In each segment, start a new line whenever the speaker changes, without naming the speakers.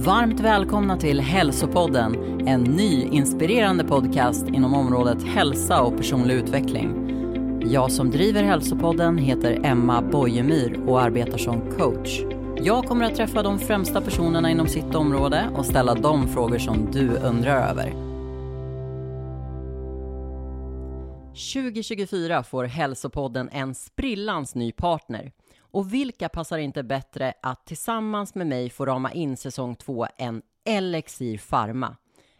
Varmt välkomna till Hälsopodden, en ny inspirerande podcast inom området hälsa och personlig utveckling. Jag som driver Hälsopodden heter Emma Bojemyr och arbetar som coach. Jag kommer att träffa de främsta personerna inom sitt område och ställa de frågor som du undrar över. 2024 får Hälsopodden en sprillans ny partner. Och vilka passar inte bättre att tillsammans med mig få rama in säsong två än Elixir Pharma?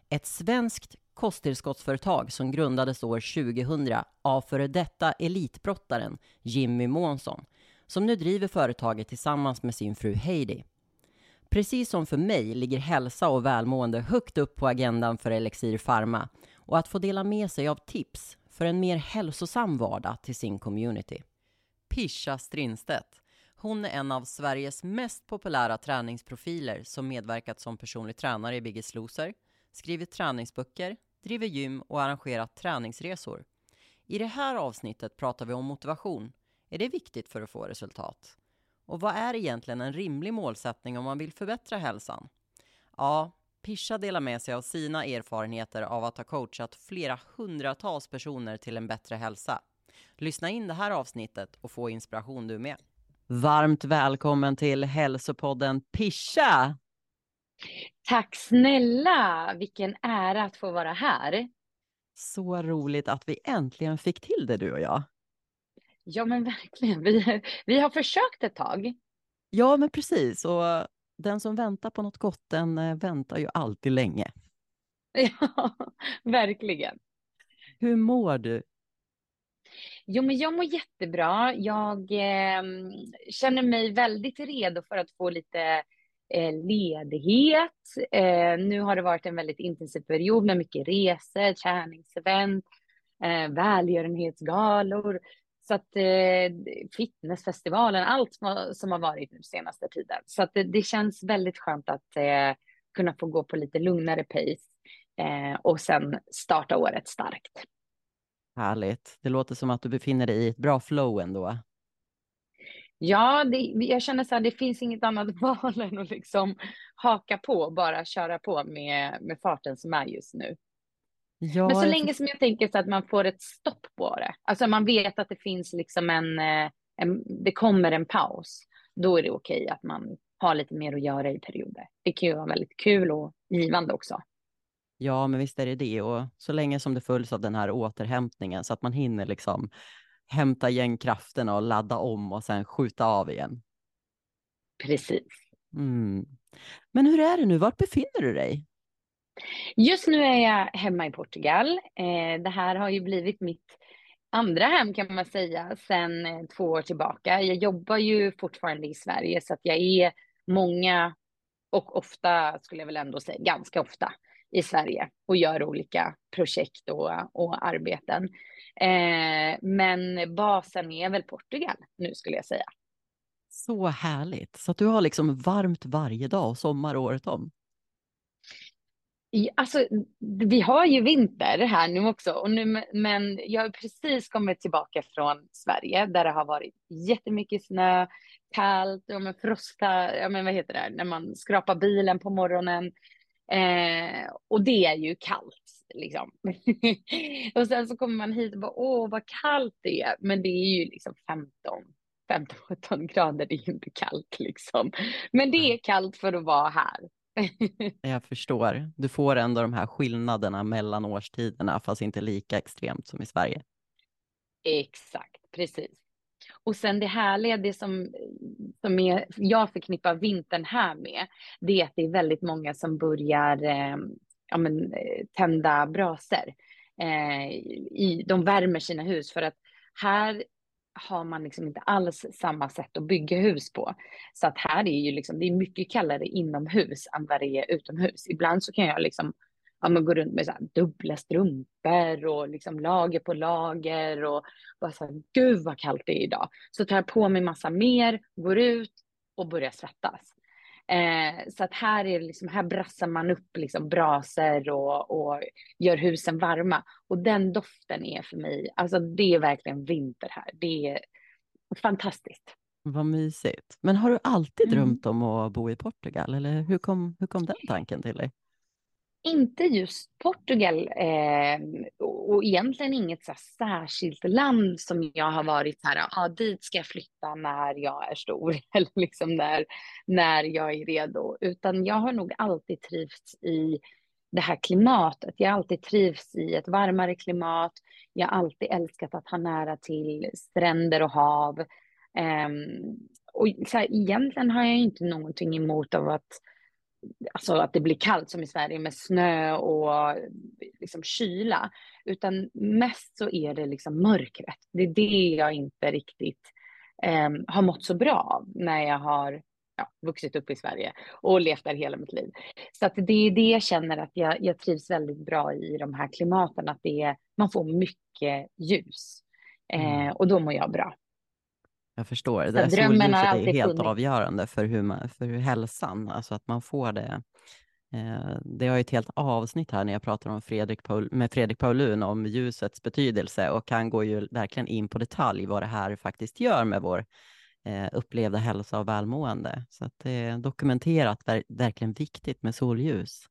Ett svenskt kosttillskottsföretag som grundades år 2000 av före detta elitbrottaren Jimmy Månsson som nu driver företaget tillsammans med sin fru Heidi. Precis som för mig ligger hälsa och välmående högt upp på agendan för Elixir Pharma och att få dela med sig av tips för en mer hälsosam vardag till sin community. Pisha Strindstedt. Hon är en av Sveriges mest populära träningsprofiler som medverkat som personlig tränare i Biggest Loser, skrivit träningsböcker, driver gym och arrangerat träningsresor. I det här avsnittet pratar vi om motivation. Är det viktigt för att få resultat? Och vad är egentligen en rimlig målsättning om man vill förbättra hälsan? Ja, Pisha delar med sig av sina erfarenheter av att ha coachat flera hundratals personer till en bättre hälsa. Lyssna in det här avsnittet och få inspiration du med. Varmt välkommen till hälsopodden Pisha!
Tack snälla! Vilken ära att få vara här.
Så roligt att vi äntligen fick till det du och jag.
Ja men verkligen, vi, vi har försökt ett tag.
Ja men precis, och den som väntar på något gott den eh, väntar ju alltid länge.
Ja, verkligen.
Hur mår du?
Jo, men jag mår jättebra. Jag eh, känner mig väldigt redo för att få lite eh, ledighet. Eh, nu har det varit en väldigt intensiv period med mycket resor, träningsevent, eh, välgörenhetsgalor. Så att eh, fitnessfestivalen, allt som har, som har varit nu senaste tiden. Så att det, det känns väldigt skönt att eh, kunna få gå på lite lugnare pace eh, och sen starta året starkt.
Härligt. Det låter som att du befinner dig i ett bra flow ändå.
Ja, det, jag känner så här, det finns inget annat val än att liksom haka på och bara köra på med, med farten som är just nu. Ja, Men så länge som jag tänker så att man får ett stopp på det, alltså man vet att det finns liksom en, eh, en det kommer en paus, då är det okej att man har lite mer att göra i perioder. Det kan ju vara väldigt kul och givande också.
Ja, men visst är det det. Och så länge som det följs av den här återhämtningen så att man hinner liksom hämta igen krafterna och ladda om och sen skjuta av igen.
Precis.
Mm. Men hur är det nu? Vart befinner du dig?
Just nu är jag hemma i Portugal. Eh, det här har ju blivit mitt andra hem kan man säga sedan eh, två år tillbaka. Jag jobbar ju fortfarande i Sverige så att jag är många och ofta skulle jag väl ändå säga ganska ofta i Sverige och gör olika projekt och, och arbeten. Eh, men basen är väl Portugal nu skulle jag säga.
Så härligt. Så att du har liksom varmt varje dag och sommar året om?
Alltså, vi har ju vinter här nu också, och nu, men jag har precis kommit tillbaka från Sverige där det har varit jättemycket snö, kallt, ja, men frosta, ja, men vad heter det, när man skrapar bilen på morgonen. Eh, och det är ju kallt liksom. och sen så kommer man hit och bara, åh vad kallt det är. Men det är ju liksom 15, 15-17 grader, det är ju inte kallt liksom. Men det är kallt för att vara här.
Jag förstår. Du får ändå de här skillnaderna mellan årstiderna, fast inte lika extremt som i Sverige.
Exakt, precis. Och sen det härliga, det som, som är, jag förknippar vintern här med, det är att det är väldigt många som börjar eh, ja, men, eh, tända brasor. Eh, i, de värmer sina hus för att här har man liksom inte alls samma sätt att bygga hus på. Så att här är ju liksom, det är mycket kallare inomhus än vad det är utomhus. Ibland så kan jag liksom ja, men gå runt med så dubbla strumpor och liksom lager på lager och bara så här, gud vad kallt det är idag. Så tar jag på mig massa mer, går ut och börjar svettas. Eh, så att här är liksom, här brassar man upp liksom braser och, och gör husen varma. Och den doften är för mig, alltså det är verkligen vinter här. Det är fantastiskt.
Vad mysigt. Men har du alltid
Mm.
drömt om att bo i Portugal eller hur kom, hur kom den tanken till dig?
Inte just Portugal eh, och, egentligen inget så här särskilt land som jag har varit så här, ja ah, dit ska jag flytta när jag är stor eller liksom när, när jag är redo. Utan jag har nog alltid trivts i det här klimatet. Jag har alltid trivts i ett varmare klimat. Jag har alltid älskat att ha nära till stränder och hav. Eh, och så här, egentligen har jag inte någonting emot av att alltså att det blir kallt som i Sverige med snö och liksom kyla, utan mest så är det liksom mörkret. Det är det jag inte riktigt eh, har mått så bra av när jag har ja, vuxit upp i Sverige och levt där hela mitt liv. Så att det är det jag känner att jag, jag trivs väldigt bra i de här klimaten, att det är, man får mycket ljus. Eh, och då mår jag bra.
Jag förstår. Det
Så
där
drömmen har
är
alltid
helt
funnits.
avgörande för, hur man, för hur hälsan, alltså att man får det. Eh, det har ju ett helt avsnitt här när jag pratar om Fredrik Paul, med Fredrik Paulun om ljusets betydelse och han går ju verkligen in på detalj vad det här faktiskt gör med vår eh, upplevda hälsa och välmående. Så att det är dokumenterat ver verkligen viktigt med solljus.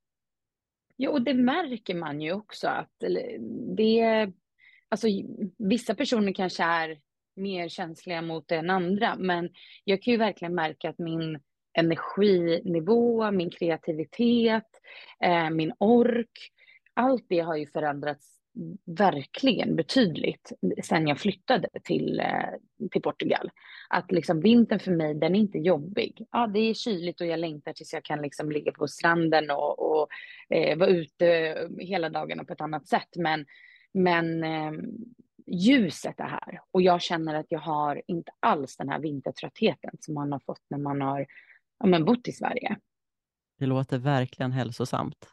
Jo, och det märker man ju också att det, alltså vissa personer kanske är mer känsliga mot det än andra, men jag kan ju verkligen märka att min energinivå, min kreativitet, eh, min ork, allt det har ju förändrats verkligen betydligt sen jag flyttade till, eh, till Portugal. Att liksom vintern för mig, den är inte jobbig. Ja, det är kyligt och jag längtar tills jag kan liksom ligga på stranden och, och eh, vara ute hela dagarna på ett annat sätt. Men, men eh, ljuset är här och jag känner att jag har inte alls den här vintertröttheten som man har fått när man har ja, men bott i Sverige.
Det låter verkligen hälsosamt.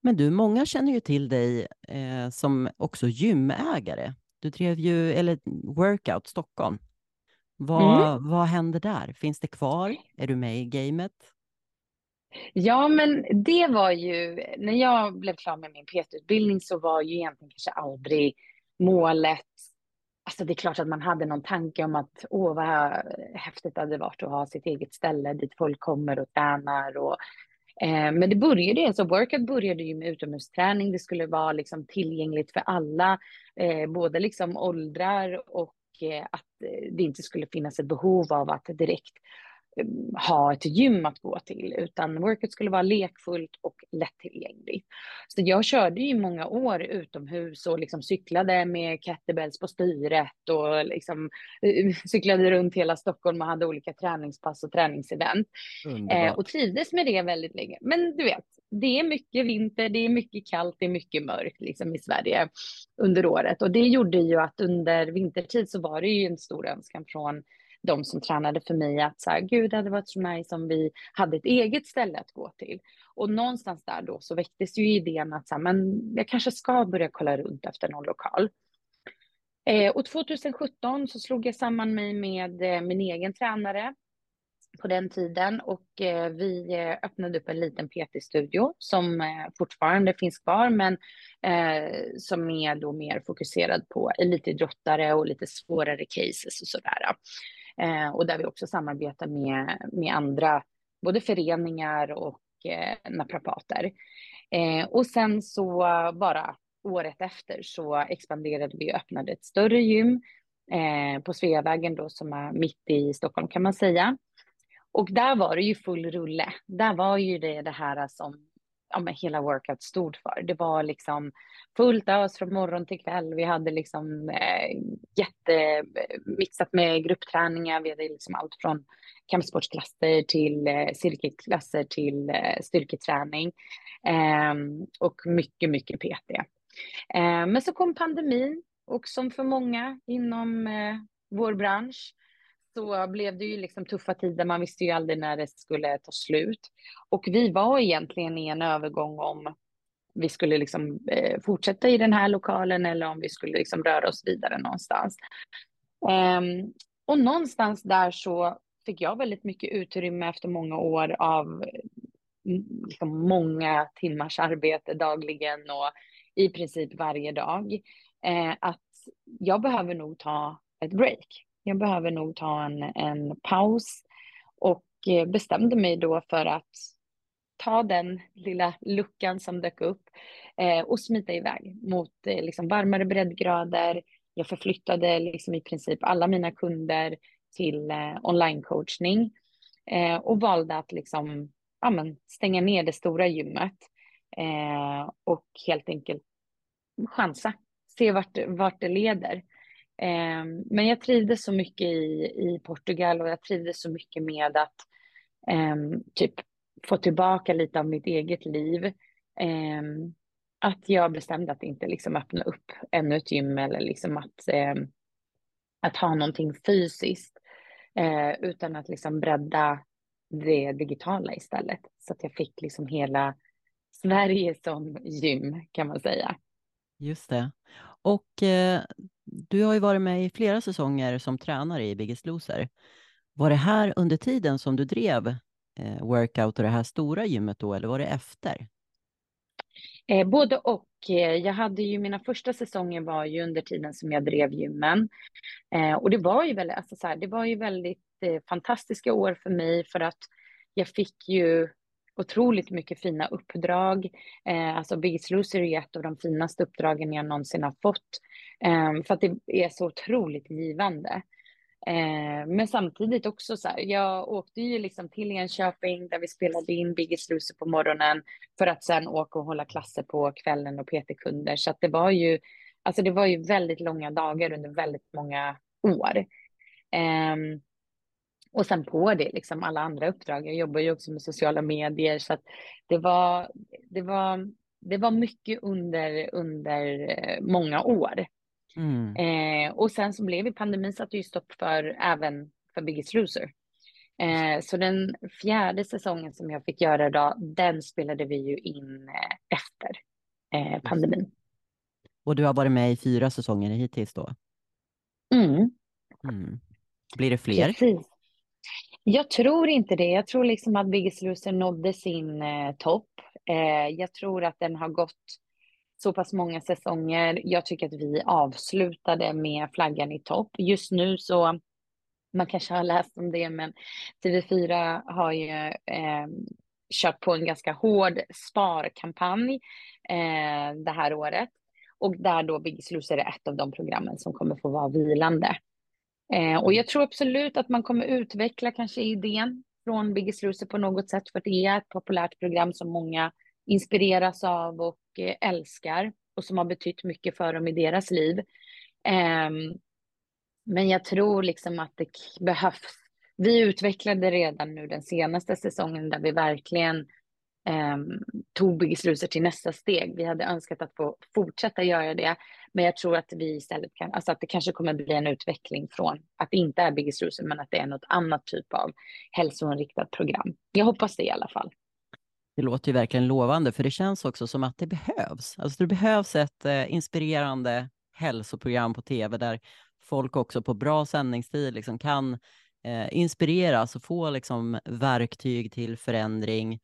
Men du, många känner ju till dig eh, som också gymägare. Du drev ju, eller Workout Stockholm. Vad, mm. vad händer där? Finns det kvar? Är du med i gamet?
Ja, men det var ju, när jag blev klar med min PT-utbildning så var ju egentligen kanske aldrig målet Alltså det är klart att man hade någon tanke om att åh vad häftigt det hade varit att ha sitt eget ställe dit folk kommer och tränar och Eh, men det började, ju, alltså workout började ju med utomhusträning. Det skulle vara liksom tillgängligt för alla, eh, både liksom åldrar och eh, att det inte skulle finnas ett behov av att direkt ha ett gym att gå till, utan workout skulle vara lekfullt och lättillgängligt. Så jag körde ju många år utomhus och liksom cyklade med kettlebells på styret och liksom cyklade runt hela Stockholm och hade olika träningspass och träningsevent. Eh, och trivdes med det väldigt länge. Men du vet, det är mycket vinter, det är mycket kallt, det är mycket mörkt liksom i Sverige under året. Och det gjorde ju att under vintertid så var det ju en stor önskan från de som tränade för mig att så här, gud det hade varit så nice om vi hade ett eget ställe att gå till. Och någonstans där då så väcktes ju idén att så här, men jag kanske ska börja kolla runt efter någon lokal. Eh, och 2017 så slog jag samman mig med eh, min egen tränare på den tiden och eh, vi eh, öppnade upp en liten PT-studio som eh, fortfarande finns kvar men eh, som är då mer fokuserad på elitidrottare och lite svårare cases och sådär. Eh, och där vi också samarbetar med, med andra, både föreningar och eh, naprapater. Eh, och sen så bara året efter så expanderade vi och öppnade ett större gym eh, på Sveavägen då som är mitt i Stockholm kan man säga. Och där var det ju full rulle. Där var ju det det här som ja, men hela workout stod för. Det var liksom fullt ös från morgon till kväll. Vi hade liksom eh, jättemixat eh, med gruppträningar. Vi hade liksom allt från kampsportsklasser till eh, cirkelklasser till eh, styrketräning eh, och mycket, mycket PT. Eh, men så kom pandemin och som för många inom eh, vår bransch så blev det ju liksom tuffa tider. Man visste ju aldrig när det skulle ta slut. Och vi var egentligen i en övergång om vi skulle liksom, eh, fortsätta i den här lokalen eller om vi skulle liksom röra oss vidare någonstans. Um, och någonstans där så fick jag väldigt mycket utrymme efter många år av mm, liksom många timmars arbete dagligen och i princip varje dag. Eh, att jag behöver nog ta ett break jag behöver nog ta en, en paus och eh, bestämde mig då för att ta den lilla luckan som dök upp eh, och smita iväg mot eh, liksom varmare breddgrader. Jag förflyttade liksom i princip alla mina kunder till eh, onlinecoachning eh, och valde att liksom, ja, men, stänga ner det stora gymmet eh, och helt enkelt chansa, se vart, vart det leder. Eh, men jag trivdes så mycket i, i Portugal och jag trivdes så mycket med att ehm, typ få tillbaka lite av mitt eget liv. Eh, att jag bestämde att inte liksom öppna upp ännu ett gym eller liksom att, eh, att ha någonting fysiskt. Eh, utan att liksom bredda det digitala istället. Så att jag fick liksom hela Sverige som gym kan man säga.
Just det. Och eh, du har ju varit med i flera säsonger som tränare i Biggest Loser. Var det här under tiden som du drev eh, workout och det här stora gymmet då, eller var det efter?
Eh, både och. Eh, jag hade ju mina första säsonger var ju under tiden som jag drev gymmen. Eh, och det var ju väldigt, alltså så här, det var ju väldigt eh, fantastiska år för mig för att jag fick ju otroligt mycket fina uppdrag. Eh, alltså Biggest Loser är ett av de finaste uppdragen jag någonsin har fått. Ehm, för att det är så otroligt givande. Ehm, men samtidigt också så här, jag åkte ju liksom till Enköping där vi spelade in Biggest Loser på morgonen för att sen åka och hålla klasser på kvällen och PT-kunder. Så att det var ju, alltså det var ju väldigt långa dagar under väldigt många år. Ehm, och sen på det liksom alla andra uppdrag. Jag jobbar ju också med sociala medier så att det var, det var, det var mycket under, under eh, många år. Mm. Eh, och sen så blev ju pandemin satte ju stopp för även för Biggest Loser. Eh, så den fjärde säsongen som jag fick göra då, den spelade vi ju in eh, efter eh, pandemin.
Och du har varit med i fyra säsonger hittills då?
Mm.
mm. Blir det fler?
Precis. Jag tror inte det. Jag tror liksom att Biggest Loser nådde sin eh, topp. Eh, jag tror att den har gått så pass många säsonger. Jag tycker att vi avslutade med flaggan i topp. Just nu så, man kanske har läst om det, men TV4 har ju eh, kört på en ganska hård sparkampanj eh, det här året. Och där då Biggest Loser är ett av de programmen som kommer få vara vilande. Eh, och jag tror absolut att man kommer utveckla kanske idén från Biggest Loser på något sätt, för det är ett populärt program som många inspireras av och älskar och som har betytt mycket för dem i deras liv. Ehm, men jag tror liksom att det behövs. Vi utvecklade redan nu den senaste säsongen där vi verkligen eh, tog Biggest Loser till nästa steg. Vi hade önskat att få fortsätta göra det, men jag tror att vi istället kan, alltså att det kanske kommer bli en utveckling från att det inte är Biggest Loser, men att det är något annat typ av hälsoinriktat program. Jag hoppas det i alla fall.
Det låter ju verkligen lovande, för det känns också som att det behövs. Alltså det behövs ett eh, inspirerande hälsoprogram på tv där folk också på bra sändningstid liksom kan eh, inspireras och få liksom verktyg till förändring.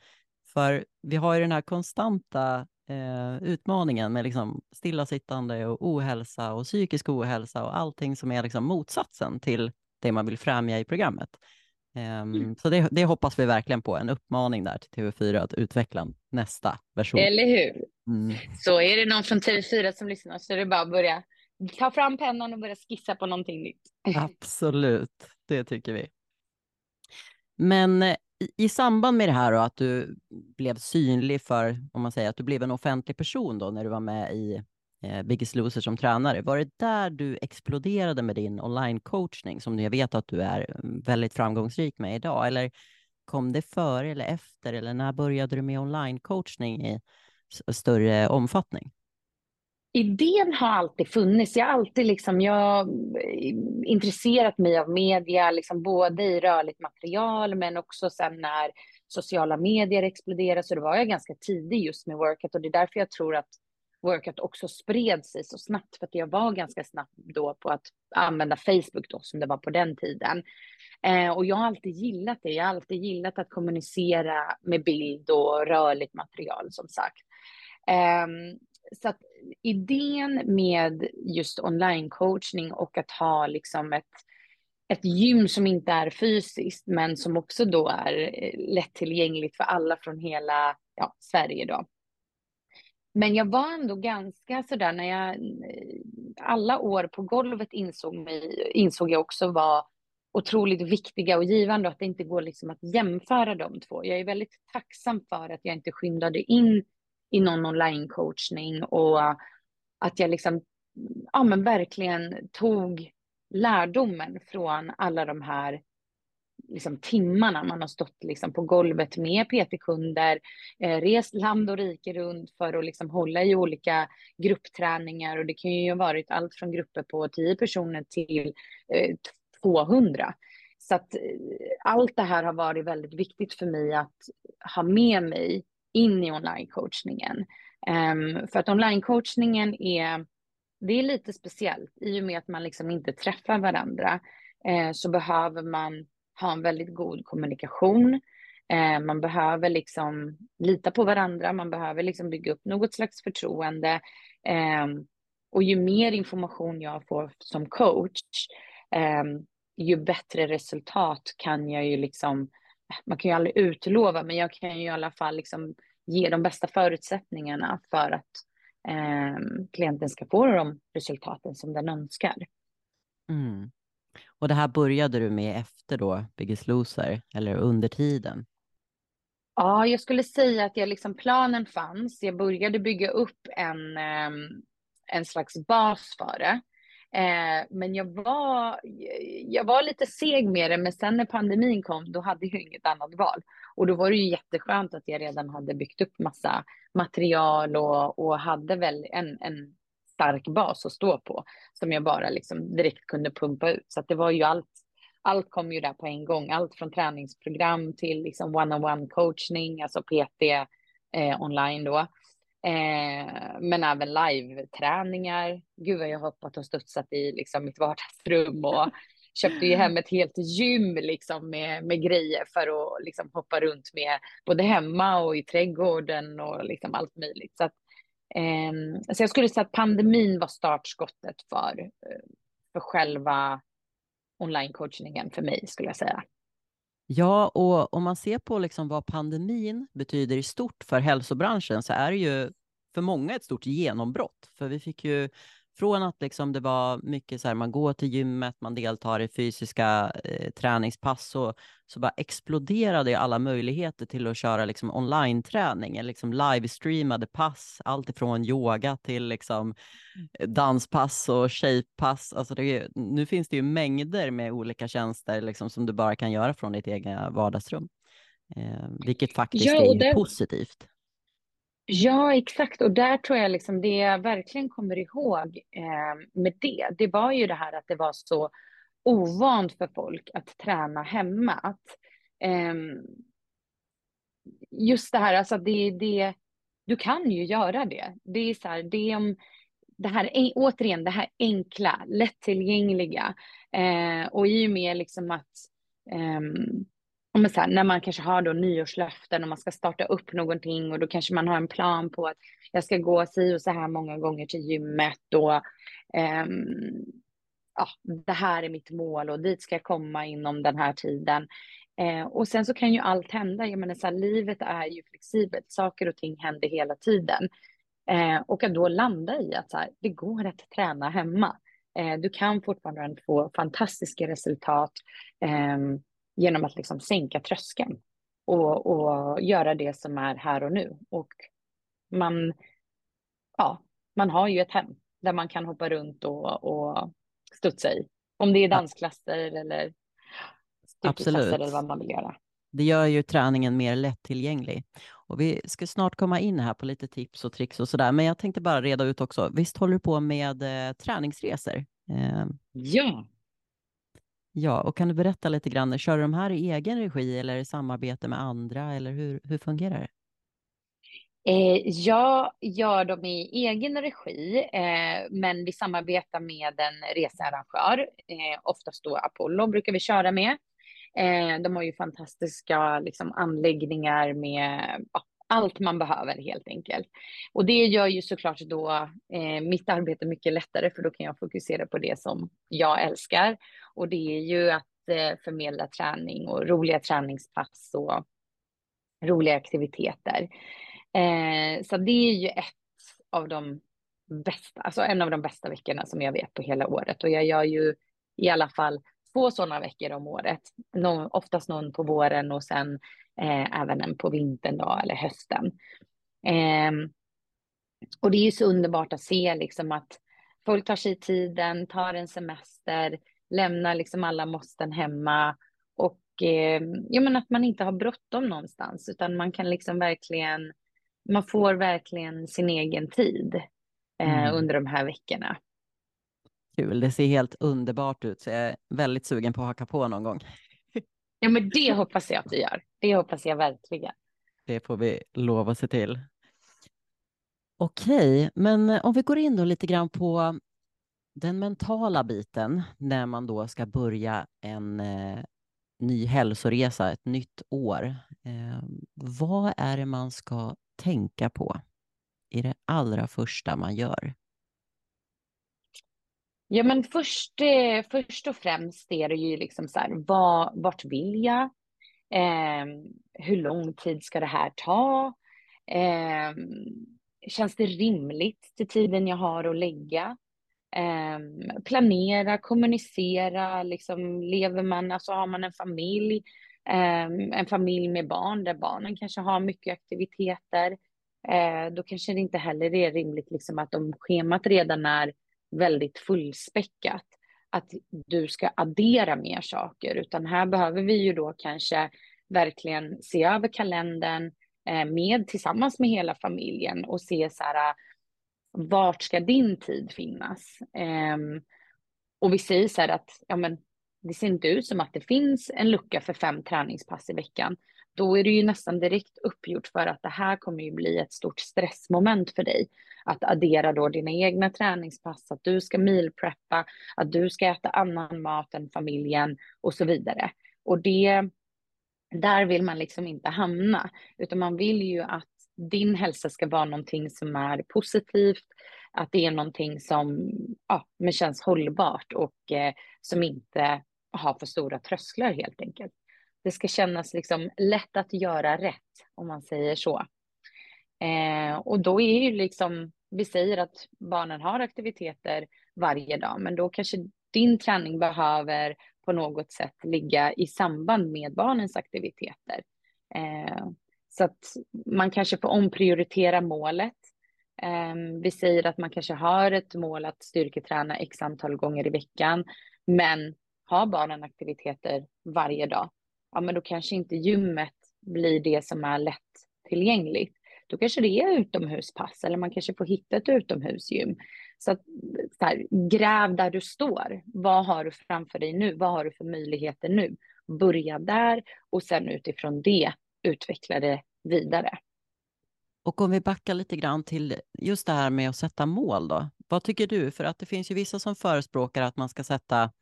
För vi har ju den här konstanta eh, utmaningen med liksom stillasittande och ohälsa och psykisk ohälsa och allting som är liksom motsatsen till det man vill främja i programmet. Um, mm. Så det, det, hoppas vi verkligen på, en uppmaning där till TV4 att utveckla nästa version.
Eller hur? Mm. Så är det någon från TV4 som lyssnar så är det bara att börja ta fram pennan och börja skissa på någonting nytt.
Absolut, det tycker vi. Men eh, i, i samband med det här och att du blev synlig för, om man säger att du blev en offentlig person då när du var med i eh, Biggest Loser som tränare. Var det där du exploderade med din online-coachning som jag vet att du är mm, väldigt framgångsrik med idag? Eller kom det före eller efter? Eller när började du med online-coachning i större omfattning?
Idén har alltid funnits. Jag har alltid liksom, jag mm, intresserat mig av media, liksom både i rörligt material men också sen när sociala medier exploderade. Så det var jag ganska tidig just med workout och det är därför jag tror att workout också spred sig så snabbt för att jag var ganska snabb då på att använda Facebook då som det var på den tiden. Eh, och jag har alltid gillat det. Jag har alltid gillat att kommunicera med bild och rörligt material som sagt. Eh, så att idén med just online coachning och att ha liksom ett ett gym som inte är fysiskt, men som också då är eh, lättillgängligt för alla från hela ja, Sverige då. Men jag var ändå ganska sådär när jag alla år på golvet insåg, mig, insåg jag också var otroligt viktiga och givande och att det inte går liksom att jämföra de två. Jag är väldigt tacksam för att jag inte skyndade in i någon online-coachning och att jag liksom, ja men verkligen tog lärdomen från alla de här liksom, timmarna man har stått liksom, på golvet med PT-kunder, eh, rest land och rike runt för att liksom, hålla i olika gruppträningar och det kan ju ha varit allt från grupper på 10 personer till eh, 200. Så att eh, allt det här har varit väldigt viktigt för mig att ha med mig in i online-coachningen. Um, för att online-coachningen är, det är lite speciellt i och med att man liksom inte träffar varandra eh, så behöver man ha en väldigt god kommunikation. Eh, man behöver liksom lita på varandra, man behöver liksom bygga upp något slags förtroende. Eh, och ju mer information jag får som coach, eh, ju bättre resultat kan jag ju liksom, man kan ju aldrig utlova, men jag kan ju i alla fall liksom ge de bästa förutsättningarna för att eh, klienten ska få de resultaten som den önskar.
Mm. Och det här började du med efter då Biggest Loser, eller under tiden?
Ja, jag skulle säga att jag liksom, planen fanns. Jag började bygga upp en, ehm, en slags bas för det. Eh, men jag var, jag var lite seg med det, men sen när pandemin kom, då hade jag inget annat val. Och då var det ju jätteskönt att jag redan hade byggt upp massa material och, och hade väl en, en stark bas att stå på som jag bara liksom direkt kunde pumpa ut. Så det var ju allt. Allt kom ju där på en gång, allt från träningsprogram till liksom one-on-one coachning, alltså PT eh, online då. Eh, men även live-träningar. Gud vad jag hoppat och studsat i liksom mitt vardagsrum och köpte ju hem ett helt gym liksom med, med grejer för att liksom hoppa runt med både hemma och i trädgården och liksom allt möjligt. Så att Ehm, så jag skulle säga att pandemin var startskottet för, eh, för själva online-coachningen för mig, skulle jag säga.
Ja, och om man ser på liksom vad pandemin betyder i stort för hälsobranschen så är det ju för många ett stort genombrott. För vi fick ju från att liksom det var mycket så här, man går till gymmet, man deltar i fysiska eh, träningspass, och, så bara exploderade alla möjligheter till att köra liksom online-träning, liksom livestreamade pass, allt ifrån yoga till liksom eh, danspass och shapepass. Alltså det, nu finns det ju mängder med olika tjänster liksom, som du bara kan göra från ditt egna vardagsrum, eh, vilket faktiskt ja, är det... positivt.
Ja, exakt. Och där tror jag liksom det jag verkligen kommer ihåg eh, med det, det var ju det här att det var så ovant för folk att träna hemma. Att, eh, just det här, alltså det, det, du kan ju göra det. Det är så här, det är om det här, återigen, det här enkla, lättillgängliga. Eh, och i och med liksom att um, men så här, när man kanske har då nyårslöften och man ska starta upp någonting och då kanske man har en plan på att jag ska gå si och så här många gånger till gymmet och um, ja, det här är mitt mål och dit ska jag komma inom den här tiden. Eh, och sen så kan ju allt hända. Jag menar så här, livet är ju flexibelt. Saker och ting händer hela tiden. Eh, och att då landa i att så här, det går att träna hemma. Eh, du kan fortfarande få fantastiska resultat. Ehm, Genom att liksom sänka tröskeln och, och göra det som är här och nu. Och man, ja, man har ju ett hem där man kan hoppa runt och, och studsa i. Om det är dansklasser eller styrkeklasser eller vad man vill göra.
Det gör ju träningen mer lättillgänglig. Och vi ska snart komma in här på lite tips och tricks och sådär, men jag tänkte bara reda ut också. Visst håller du på med eh, träningsresor?
Eh, ja,
Ja, och kan du berätta lite grann, kör du de här i egen regi eller i samarbete med andra eller hur, hur fungerar det?
Eh, jag gör dem i egen regi, eh, men vi samarbetar med en researrangör. Eh, oftast då Apollo brukar vi köra med. Eh, de har ju fantastiska liksom, anläggningar med ja, allt man behöver helt enkelt. Och det gör ju såklart då eh, mitt arbete mycket lättare för då kan jag fokusera på det som jag älskar. Och det är ju att eh, förmedla träning och roliga träningspass och roliga aktiviteter. Eh, så det är ju ett av de bästa, alltså en av de bästa veckorna som jag vet på hela året. Och jag gör ju i alla fall två sådana veckor om året. Någon, oftast någon på våren och sen eh, även en på vintern då, eller hösten. Eh, och det är ju så underbart att se liksom att folk tar sig tiden, tar en semester, lämnar liksom alla måsten hemma och eh, ja, men att man inte har bråttom någonstans utan man kan liksom verkligen, man får verkligen sin egen tid eh, mm. under de här veckorna.
Kul, det ser helt underbart ut så jag är väldigt sugen på att haka på någon gång.
Ja, men det hoppas jag att du gör. Det hoppas jag verkligen.
Det får vi lova se till. Okej, men om vi går in då lite grann på den mentala biten när man då ska börja en eh, ny hälsoresa, ett nytt år. Eh, vad är det man ska tänka på i det allra första man gör?
Ja, men först, eh, först och främst är det ju liksom så här, vad, vart vill jag? Eh, hur lång tid ska det här ta? Eh, känns det rimligt till tiden jag har att lägga? Eh, planera, kommunicera, liksom lever man, alltså har man en familj, eh, en familj med barn där barnen kanske har mycket aktiviteter, eh, då kanske det inte heller är rimligt liksom att om schemat redan är väldigt fullspäckat, att du ska addera mer saker, utan här behöver vi ju då kanske verkligen se över kalendern eh, med tillsammans med hela familjen och se så här, vart ska din tid finnas? Ehm, och vi säger så här att, ja men, det ser inte ut som att det finns en lucka för fem träningspass i veckan. Då är det ju nästan direkt uppgjort för att det här kommer ju bli ett stort stressmoment för dig att addera då dina egna träningspass, att du ska mealpreppa, att du ska äta annan mat än familjen och så vidare. Och det, där vill man liksom inte hamna, utan man vill ju att din hälsa ska vara någonting som är positivt, att det är någonting som ja, men känns hållbart och eh, som inte har för stora trösklar helt enkelt. Det ska kännas liksom lätt att göra rätt, om man säger så. Eh, och då är ju liksom, vi säger att barnen har aktiviteter varje dag, men då kanske din träning behöver på något sätt ligga i samband med barnens aktiviteter. Eh, så att man kanske får omprioritera målet. Eh, vi säger att man kanske har ett mål att styrketräna x antal gånger i veckan, men har barnen aktiviteter varje dag, ja men då kanske inte gymmet blir det som är lätt tillgängligt då kanske det är utomhuspass eller man kanske får hitta ett utomhusgym. Så, att, så här, gräv där du står. Vad har du framför dig nu? Vad har du för möjligheter nu? Börja där och sen utifrån det utveckla det vidare.
Och om vi backar lite grann till just det här med att sätta mål då. Vad tycker du? För att det finns ju vissa som förespråkar att man ska sätta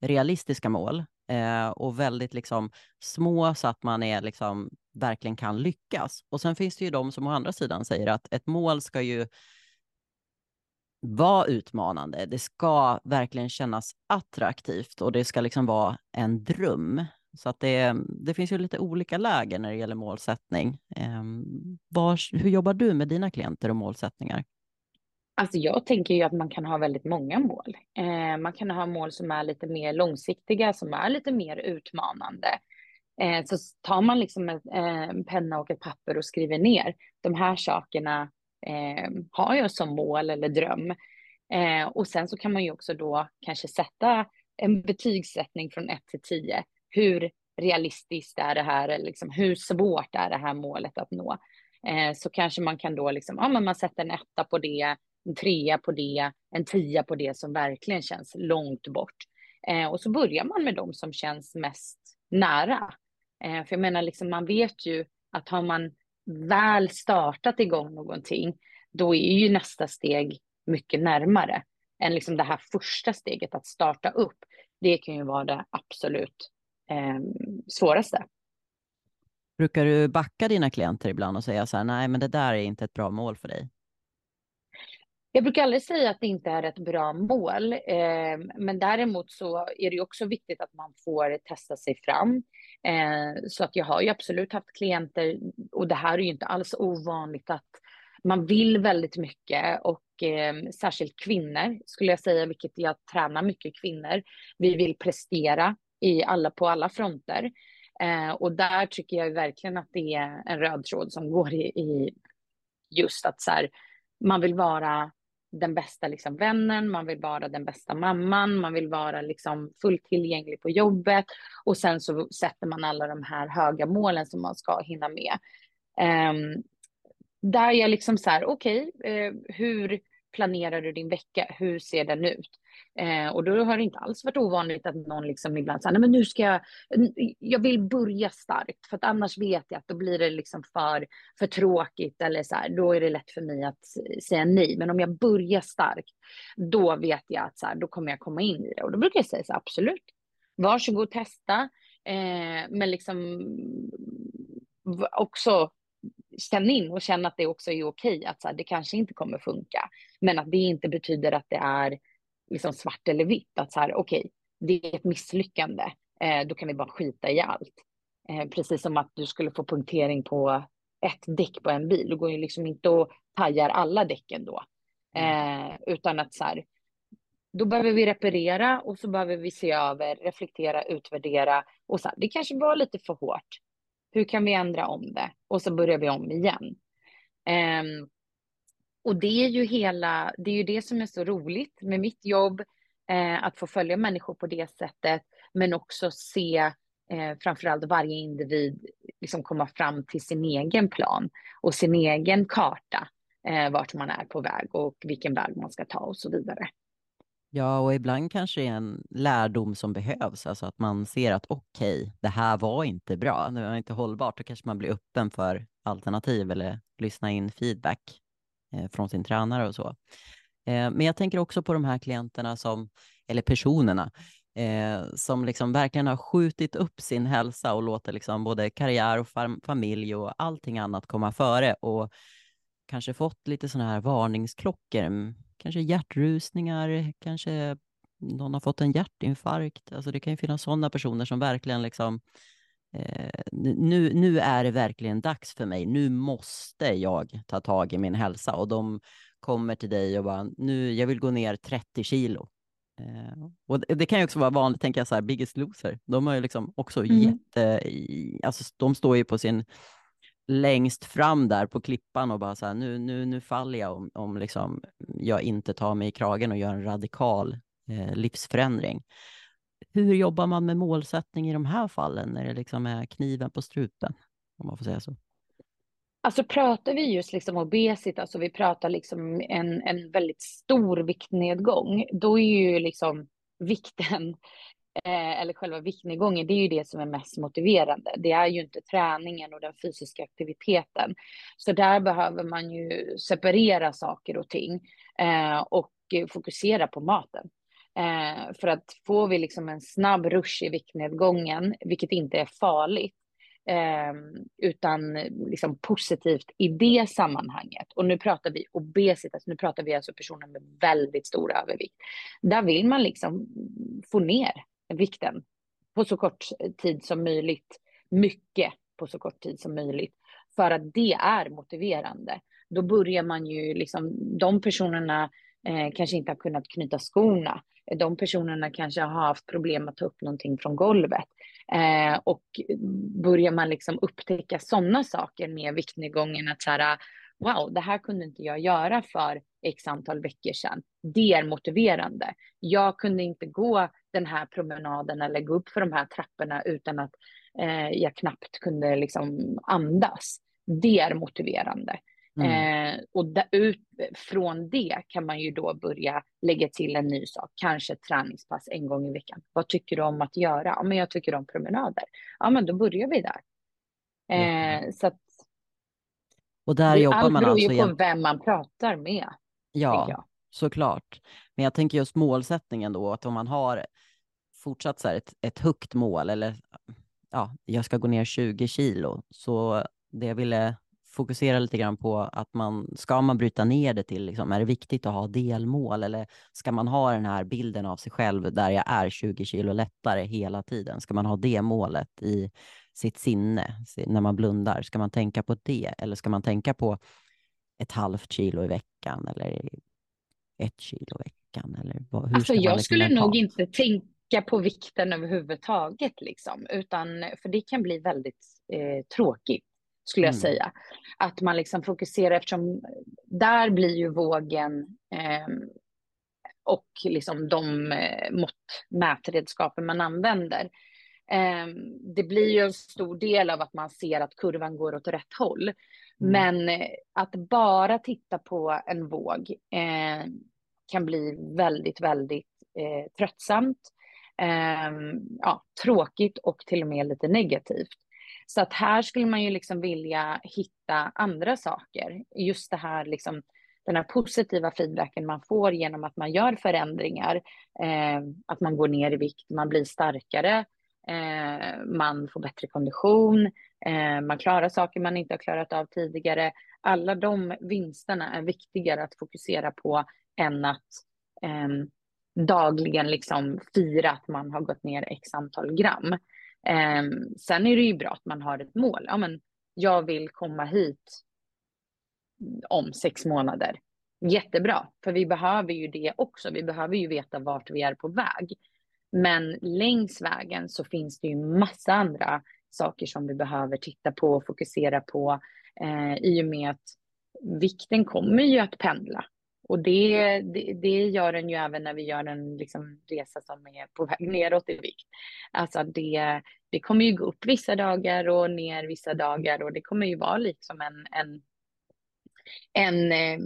realistiska mål eh, och väldigt liksom små så att man är liksom verkligen kan lyckas. Och sen finns det ju de som å andra sidan säger att ett mål ska ju vara utmanande. Det ska verkligen kännas attraktivt och det ska liksom vara en dröm. Så att det, det finns ju lite olika läger när det gäller målsättning. Eh, var, hur jobbar du med dina klienter och målsättningar?
Alltså jag tänker ju att man kan ha väldigt många mål. Eh, man kan ha mål som är lite mer långsiktiga, som är lite mer utmanande. Eh, så tar man liksom en, en penna och ett papper och skriver ner de här sakerna eh, har jag som mål eller dröm. Eh, och sen så kan man ju också då kanske sätta en betygssättning från 1 till 10. Hur realistiskt är det här? Eller liksom, hur svårt är det här målet att nå? Eh, så kanske man kan då liksom, ja men man sätter en etta på det, en trea på det, en tia på det som verkligen känns långt bort. Eh, och så börjar man med de som känns mest nära. Eh, för jag menar, liksom, man vet ju att har man väl startat igång någonting, då är ju nästa steg mycket närmare än liksom det här första steget att starta upp. Det kan ju vara det absolut eh, svåraste.
Brukar du backa dina klienter ibland och säga så här, nej men det där är inte ett bra mål för dig?
Jag brukar aldrig säga att det inte är ett bra mål, eh, men däremot så är det också viktigt att man får testa sig fram. Eh, så att jag har ju absolut haft klienter, och det här är ju inte alls ovanligt, att man vill väldigt mycket och eh, särskilt kvinnor skulle jag säga, vilket jag tränar mycket kvinnor. Vi vill prestera i alla, på alla fronter. Eh, och där tycker jag verkligen att det är en röd tråd som går i, i just att så här, man vill vara den bästa liksom, vännen, man vill vara den bästa mamman, man vill vara liksom, fullt tillgänglig på jobbet och sen så sätter man alla de här höga målen som man ska hinna med. Um, där jag liksom så här, okej, okay, eh, hur planerar du din vecka? Hur ser den ut? Eh, och då har det inte alls varit ovanligt att någon liksom ibland säger, nej men nu ska jag, jag vill börja starkt för att annars vet jag att då blir det liksom för, för tråkigt eller så här, då är det lätt för mig att säga nej. Men om jag börjar starkt, då vet jag att så här, då kommer jag komma in i det. Och då brukar jag säga så här, absolut, varsågod testa, eh, men liksom också känn in och känn att det också är okej, att så här, det kanske inte kommer funka, men att det inte betyder att det är liksom svart eller vitt, att så här, okej, det är ett misslyckande, eh, då kan vi bara skita i allt. Eh, precis som att du skulle få punktering på ett däck på en bil, det går ju liksom inte att tajar alla däcken då, mm. eh, utan att så här, då behöver vi reparera och så behöver vi se över, reflektera, utvärdera och så här, det kanske var lite för hårt. Hur kan vi ändra om det? Och så börjar vi om igen. Um, och det är ju hela, det är ju det som är så roligt med mitt jobb, eh, att få följa människor på det sättet, men också se eh, framförallt varje individ liksom komma fram till sin egen plan och sin egen karta, eh, vart man är på väg och vilken väg man ska ta och så vidare.
Ja, och ibland kanske det är en lärdom som behövs, alltså att man ser att okej, okay, det här var inte bra, det var inte hållbart, då kanske man blir öppen för alternativ eller lyssna in feedback eh, från sin tränare och så. Eh, men jag tänker också på de här klienterna som, eller personerna, eh, som liksom verkligen har skjutit upp sin hälsa och låter liksom både karriär och fam familj och allting annat komma före och kanske fått lite sådana här varningsklockor kanske hjärtrusningar, kanske någon har fått en hjärtinfarkt. Alltså det kan ju finnas sådana personer som verkligen liksom eh, nu, nu är det verkligen dags för mig. Nu måste jag ta tag i min hälsa och de kommer till dig och bara nu, jag vill gå ner 30 kilo. Eh, och det, det, kan ju också vara vanligt, tänker jag så här, Biggest Loser. De har ju liksom också mm. jätte, alltså de står ju på sin längst fram där på klippan och bara så här, nu, nu, nu faller jag om, om liksom jag inte tar mig i kragen och gör en radikal eh, livsförändring. Hur jobbar man med målsättning i de här fallen när det liksom är kniven på strupen, om man får säga så?
Alltså pratar vi just liksom obesitas alltså vi pratar liksom en, en väldigt stor viktnedgång, då är ju liksom vikten eh, eller själva viktnedgången, det är ju det som är mest motiverande. Det är ju inte träningen och den fysiska aktiviteten. Så där behöver man ju separera saker och ting eh, och fokusera på maten. Eh, för att får vi liksom en snabb rush i viktnedgången, vilket inte är farligt, Eh, utan liksom positivt i det sammanhanget. Och nu pratar vi obesitas, alltså nu pratar vi alltså personer med väldigt stor övervikt. Där vill man liksom få ner vikten på så kort tid som möjligt. Mycket på så kort tid som möjligt. För att det är motiverande. Då börjar man ju liksom, de personerna eh, kanske inte har kunnat knyta skorna. De personerna kanske har haft problem att ta upp någonting från golvet. Eh, och börjar man liksom upptäcka sådana saker med viktnedgången, att så här, wow, det här kunde inte jag göra för x antal veckor sedan. Det är motiverande. Jag kunde inte gå den här promenaden eller gå upp för de här trapporna utan att eh, jag knappt kunde liksom andas. Det är motiverande. Mm. Eh, och där, ut, från det kan man ju då börja lägga till en ny sak, kanske ett träningspass en gång i veckan. Vad tycker du om att göra? Ja, men jag tycker om promenader. Ja, men då börjar vi där. Eh, så att,
och där jobbar man alltså...
Allt beror ju på vem man pratar med.
Ja, såklart. Men jag tänker just målsättningen då, att om man har fortsatt så ett, ett högt mål eller ja, jag ska gå ner 20 kilo. Så det jag ville fokusera lite grann på att man, ska man bryta ner det till, liksom, är det viktigt att ha delmål eller ska man ha den här bilden av sig själv där jag är 20 kilo lättare hela tiden? Ska man ha det målet i sitt sinne när man blundar? Ska man tänka på det eller ska man tänka på ett halvt kilo i veckan eller ett kilo i veckan? Eller hur
alltså, jag skulle nog inte tänka på vikten överhuvudtaget, liksom, utan för det kan bli väldigt eh, tråkigt skulle jag mm. säga. Att man liksom fokuserar eftersom där blir ju vågen eh, och liksom de eh, mått, mätredskapen man använder. Eh, det blir ju en stor del av att man ser att kurvan går åt rätt håll. Mm. Men eh, att bara titta på en våg eh, kan bli väldigt, väldigt eh, tröttsamt, Ehm, ja, tråkigt och till och med lite negativt. Så att här skulle man ju liksom vilja hitta andra saker. Just det här liksom, den här positiva feedbacken man får genom att man gör förändringar. Eh, att man går ner i vikt, man blir starkare, eh, man får bättre kondition, eh, man klarar saker man inte har klarat av tidigare. Alla de vinsterna är viktigare att fokusera på än att eh, dagligen liksom fira att man har gått ner x antal gram. Eh, sen är det ju bra att man har ett mål. Ja, men jag vill komma hit om sex månader. Jättebra, för vi behöver ju det också. Vi behöver ju veta vart vi är på väg. Men längs vägen så finns det ju massa andra saker som vi behöver titta på och fokusera på eh, i och med att vikten kommer ju att pendla. Och det, det, det, gör den ju även när vi gör en liksom, resa som är på väg neråt i vikt. Alltså det, det kommer ju gå upp vissa dagar och ner vissa dagar och det kommer ju vara liksom en, en, en eh,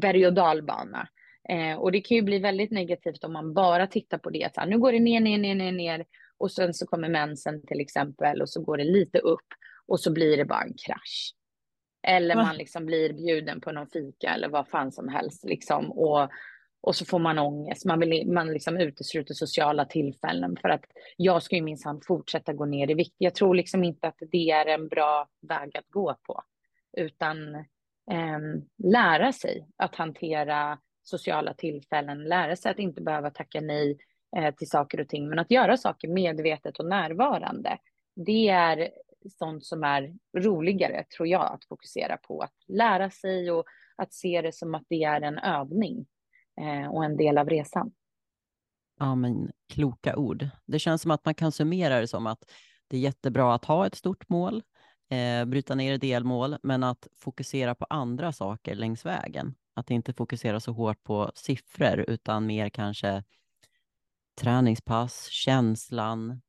berg och dalbana. Eh, och det kan ju bli väldigt negativt om man bara tittar på det. Så här, nu går det ner, ner, ner, ner, ner och sen så kommer mensen till exempel och så går det lite upp och så blir det bara en krasch. Eller man liksom blir bjuden på någon fika eller vad fan som helst liksom. Och, och så får man ångest. Man, vill, man liksom utesluter sociala tillfällen för att jag ska ju minsann fortsätta gå ner i vikt. Jag tror liksom inte att det är en bra väg att gå på. Utan eh, lära sig att hantera sociala tillfällen, lära sig att inte behöva tacka nej eh, till saker och ting, men att göra saker medvetet och närvarande. Det är sånt som är roligare, tror jag, att fokusera på. Att lära sig och att se det som att det är en övning eh, och en del av resan.
Ja, men kloka ord. Det känns som att man kan summera det som att det är jättebra att ha ett stort mål, eh, bryta ner i delmål, men att fokusera på andra saker längs vägen. Att inte fokusera så hårt på siffror, utan mer kanske träningspass, känslan,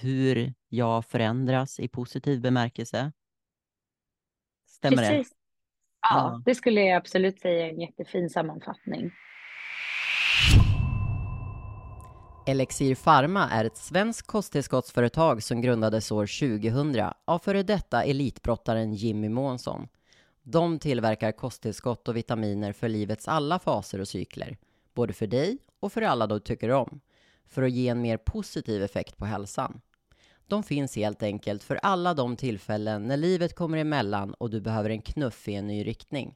hur jag förändras i positiv bemärkelse. Stämmer
Precis. det? Ja, ja, det skulle jag absolut säga är en jättefin sammanfattning.
Elixir Pharma är ett svenskt kosttillskottsföretag som grundades år 2000 av före detta elitbrottaren Jimmy Månsson. De tillverkar kosttillskott och vitaminer för livets alla faser och cykler, både för dig och för alla du tycker om för att ge en mer positiv effekt på hälsan. De finns helt enkelt för alla de tillfällen när livet kommer emellan och du behöver en knuff i en ny riktning.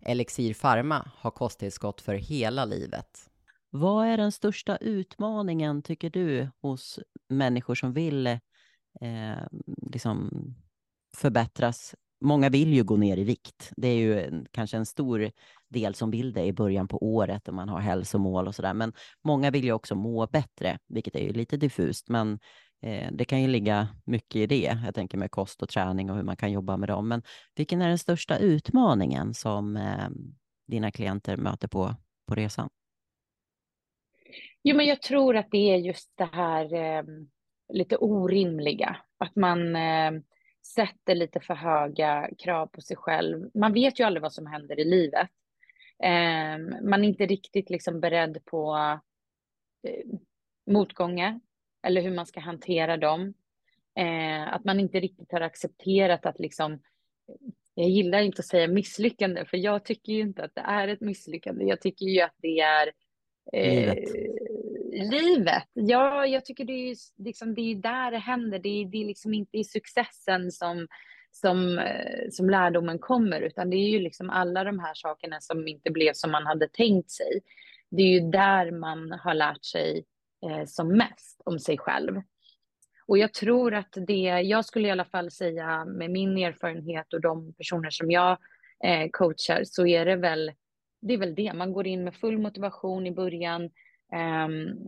Elixir Pharma har kosttillskott för hela livet. Vad är den största utmaningen, tycker du, hos människor som vill eh, liksom förbättras många vill ju gå ner i vikt. Det är ju kanske en stor del som vill det i början på året och man har hälsomål och sådär. Men många vill ju också må bättre, vilket är ju lite diffust. Men eh, det kan ju ligga mycket i det. Jag tänker med kost och träning och hur man kan jobba med dem. Men vilken är den största utmaningen som eh, dina klienter möter på, på resan?
Jo, men jag tror att det är just det här eh, lite orimliga. Att man eh, sätter lite för höga krav på sig själv. Man vet ju aldrig vad som händer i livet. Eh, man är inte riktigt liksom beredd på eh, motgångar eller hur man ska hantera dem. Eh, att man inte riktigt har accepterat att liksom jag gillar inte att säga misslyckande, för jag tycker ju inte att det är ett misslyckande. Jag tycker ju att det är... Eh, livet. Livet, Ja, jag tycker det är, liksom, det är där det händer. Det är, det är liksom inte i successen som, som, eh, som lärdomen kommer, utan det är ju liksom alla de här sakerna som inte blev som man hade tänkt sig. Det är ju där man har lärt sig eh, som mest om sig själv. Och jag tror att det, jag skulle i alla fall säga med min erfarenhet och de personer som jag eh, coachar, så är det väl det är väl det, man går in med full motivation i början. Um,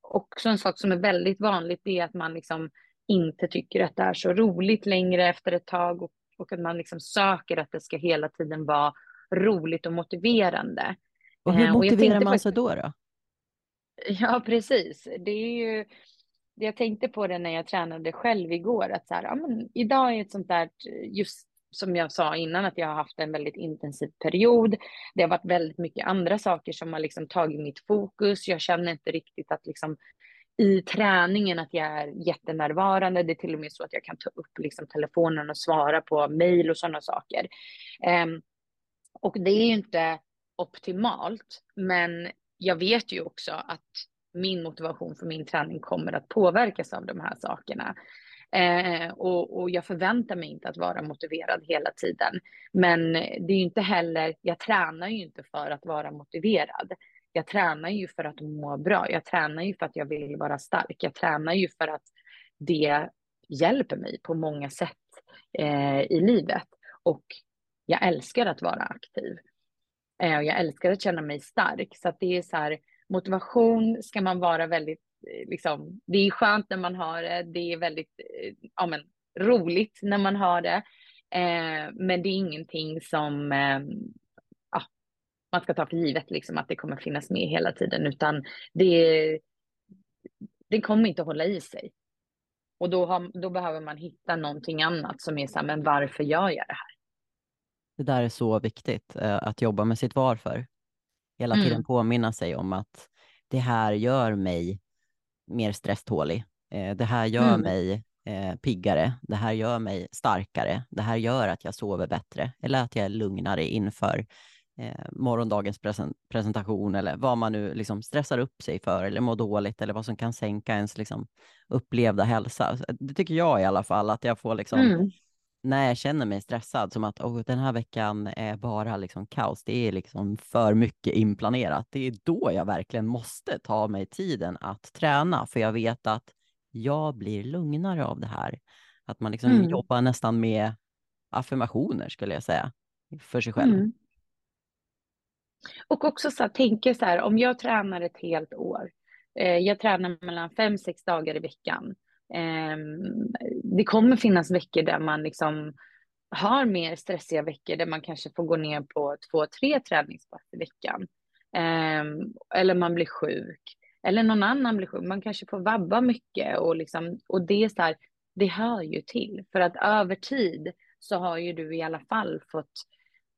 också en sak som är väldigt vanligt det är att man liksom inte tycker att det är så roligt längre efter ett tag och, och att man liksom söker att det ska hela tiden vara roligt och motiverande.
Och hur motiverar och man sig då? då?
Ja, precis. Det är ju, jag tänkte på det när jag tränade själv igår, att så här, ja, men idag är ett sånt där, just som jag sa innan, att jag har haft en väldigt intensiv period. Det har varit väldigt mycket andra saker som har liksom tagit mitt fokus. Jag känner inte riktigt att liksom i träningen att jag är jättenärvarande. Det är till och med så att jag kan ta upp liksom telefonen och svara på mejl och sådana saker. Um, och det är ju inte optimalt, men jag vet ju också att min motivation för min träning kommer att påverkas av de här sakerna. Eh, och, och, jag förväntar mig inte att vara motiverad hela tiden. Men det är ju inte heller, jag tränar ju inte för att vara motiverad. Jag tränar ju för att må bra. Jag tränar ju för att jag vill vara stark. Jag tränar ju för att det hjälper mig på många sätt eh, i livet. Och jag älskar att vara aktiv. Eh, jag älskar att känna mig stark. Så att det är så här, motivation ska man vara väldigt liksom, det är skönt när man har det, det är väldigt eh, ja, men, roligt när man har det. Eh, men det är ingenting som eh, ja, man ska ta för givet liksom, att det kommer finnas med hela tiden, utan det, det kommer inte att hålla i sig. Och då, har, då behöver man hitta någonting annat som är så här, men varför gör jag det här?
Det där är så viktigt, eh, att jobba med sitt varför. Hela tiden mm. påminna sig om att det här gör mig mer stresstålig. Eh, det här gör mm. mig eh, piggare. Det här gör mig starkare. Det här gör att jag sover bättre eller att jag är lugnare inför eh, morgondagens present presentation eller vad man nu liksom stressar upp sig för eller mår dåligt eller vad som kan sänka ens liksom, upplevda hälsa. Det tycker jag i alla fall, att jag får liksom mm när jag känner mig stressad, som att oh, den här veckan är bara liksom kaos, det är liksom för mycket inplanerat, det är då jag verkligen måste ta mig tiden att träna, för jag vet att jag blir lugnare av det här. Att man liksom mm. jobbar nästan med affirmationer, skulle jag säga, för sig själv. Mm.
Och också så här, tänker så här, om jag tränar ett helt år, eh, jag tränar mellan fem, sex dagar i veckan, det kommer finnas veckor där man liksom har mer stressiga veckor där man kanske får gå ner på två, tre träningspass i veckan. Ehm, eller man blir sjuk. Eller någon annan blir sjuk. Man kanske får vabba mycket och, liksom, och det är så här, det hör ju till. För att över tid så har ju du i alla fall fått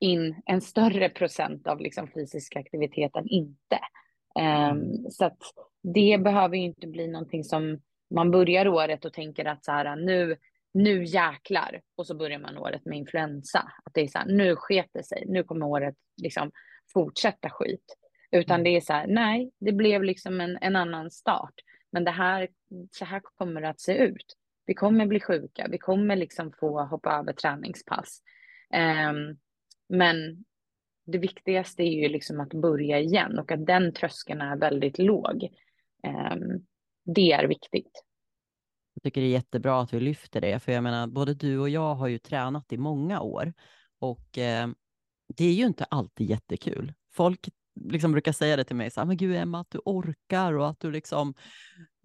in en större procent av liksom fysisk aktivitet än inte. Um, så att det behöver ju inte bli någonting som man börjar året och tänker att så här, nu, nu jäklar, och så börjar man året med influensa. Att det är så här, nu sket det sig, nu kommer året liksom fortsätta skit. Utan mm. det är så här, nej, det blev liksom en, en annan start. Men det här, så här kommer det att se ut. Vi kommer bli sjuka, vi kommer liksom få hoppa över träningspass. Um, men det viktigaste är ju liksom att börja igen och att den tröskeln är väldigt låg. Um, det är viktigt.
Jag tycker det är jättebra att vi lyfter det, för jag menar, både du och jag har ju tränat i många år och eh, det är ju inte alltid jättekul. Folk liksom brukar säga det till mig, så här, men gud Emma, att du orkar och att du liksom...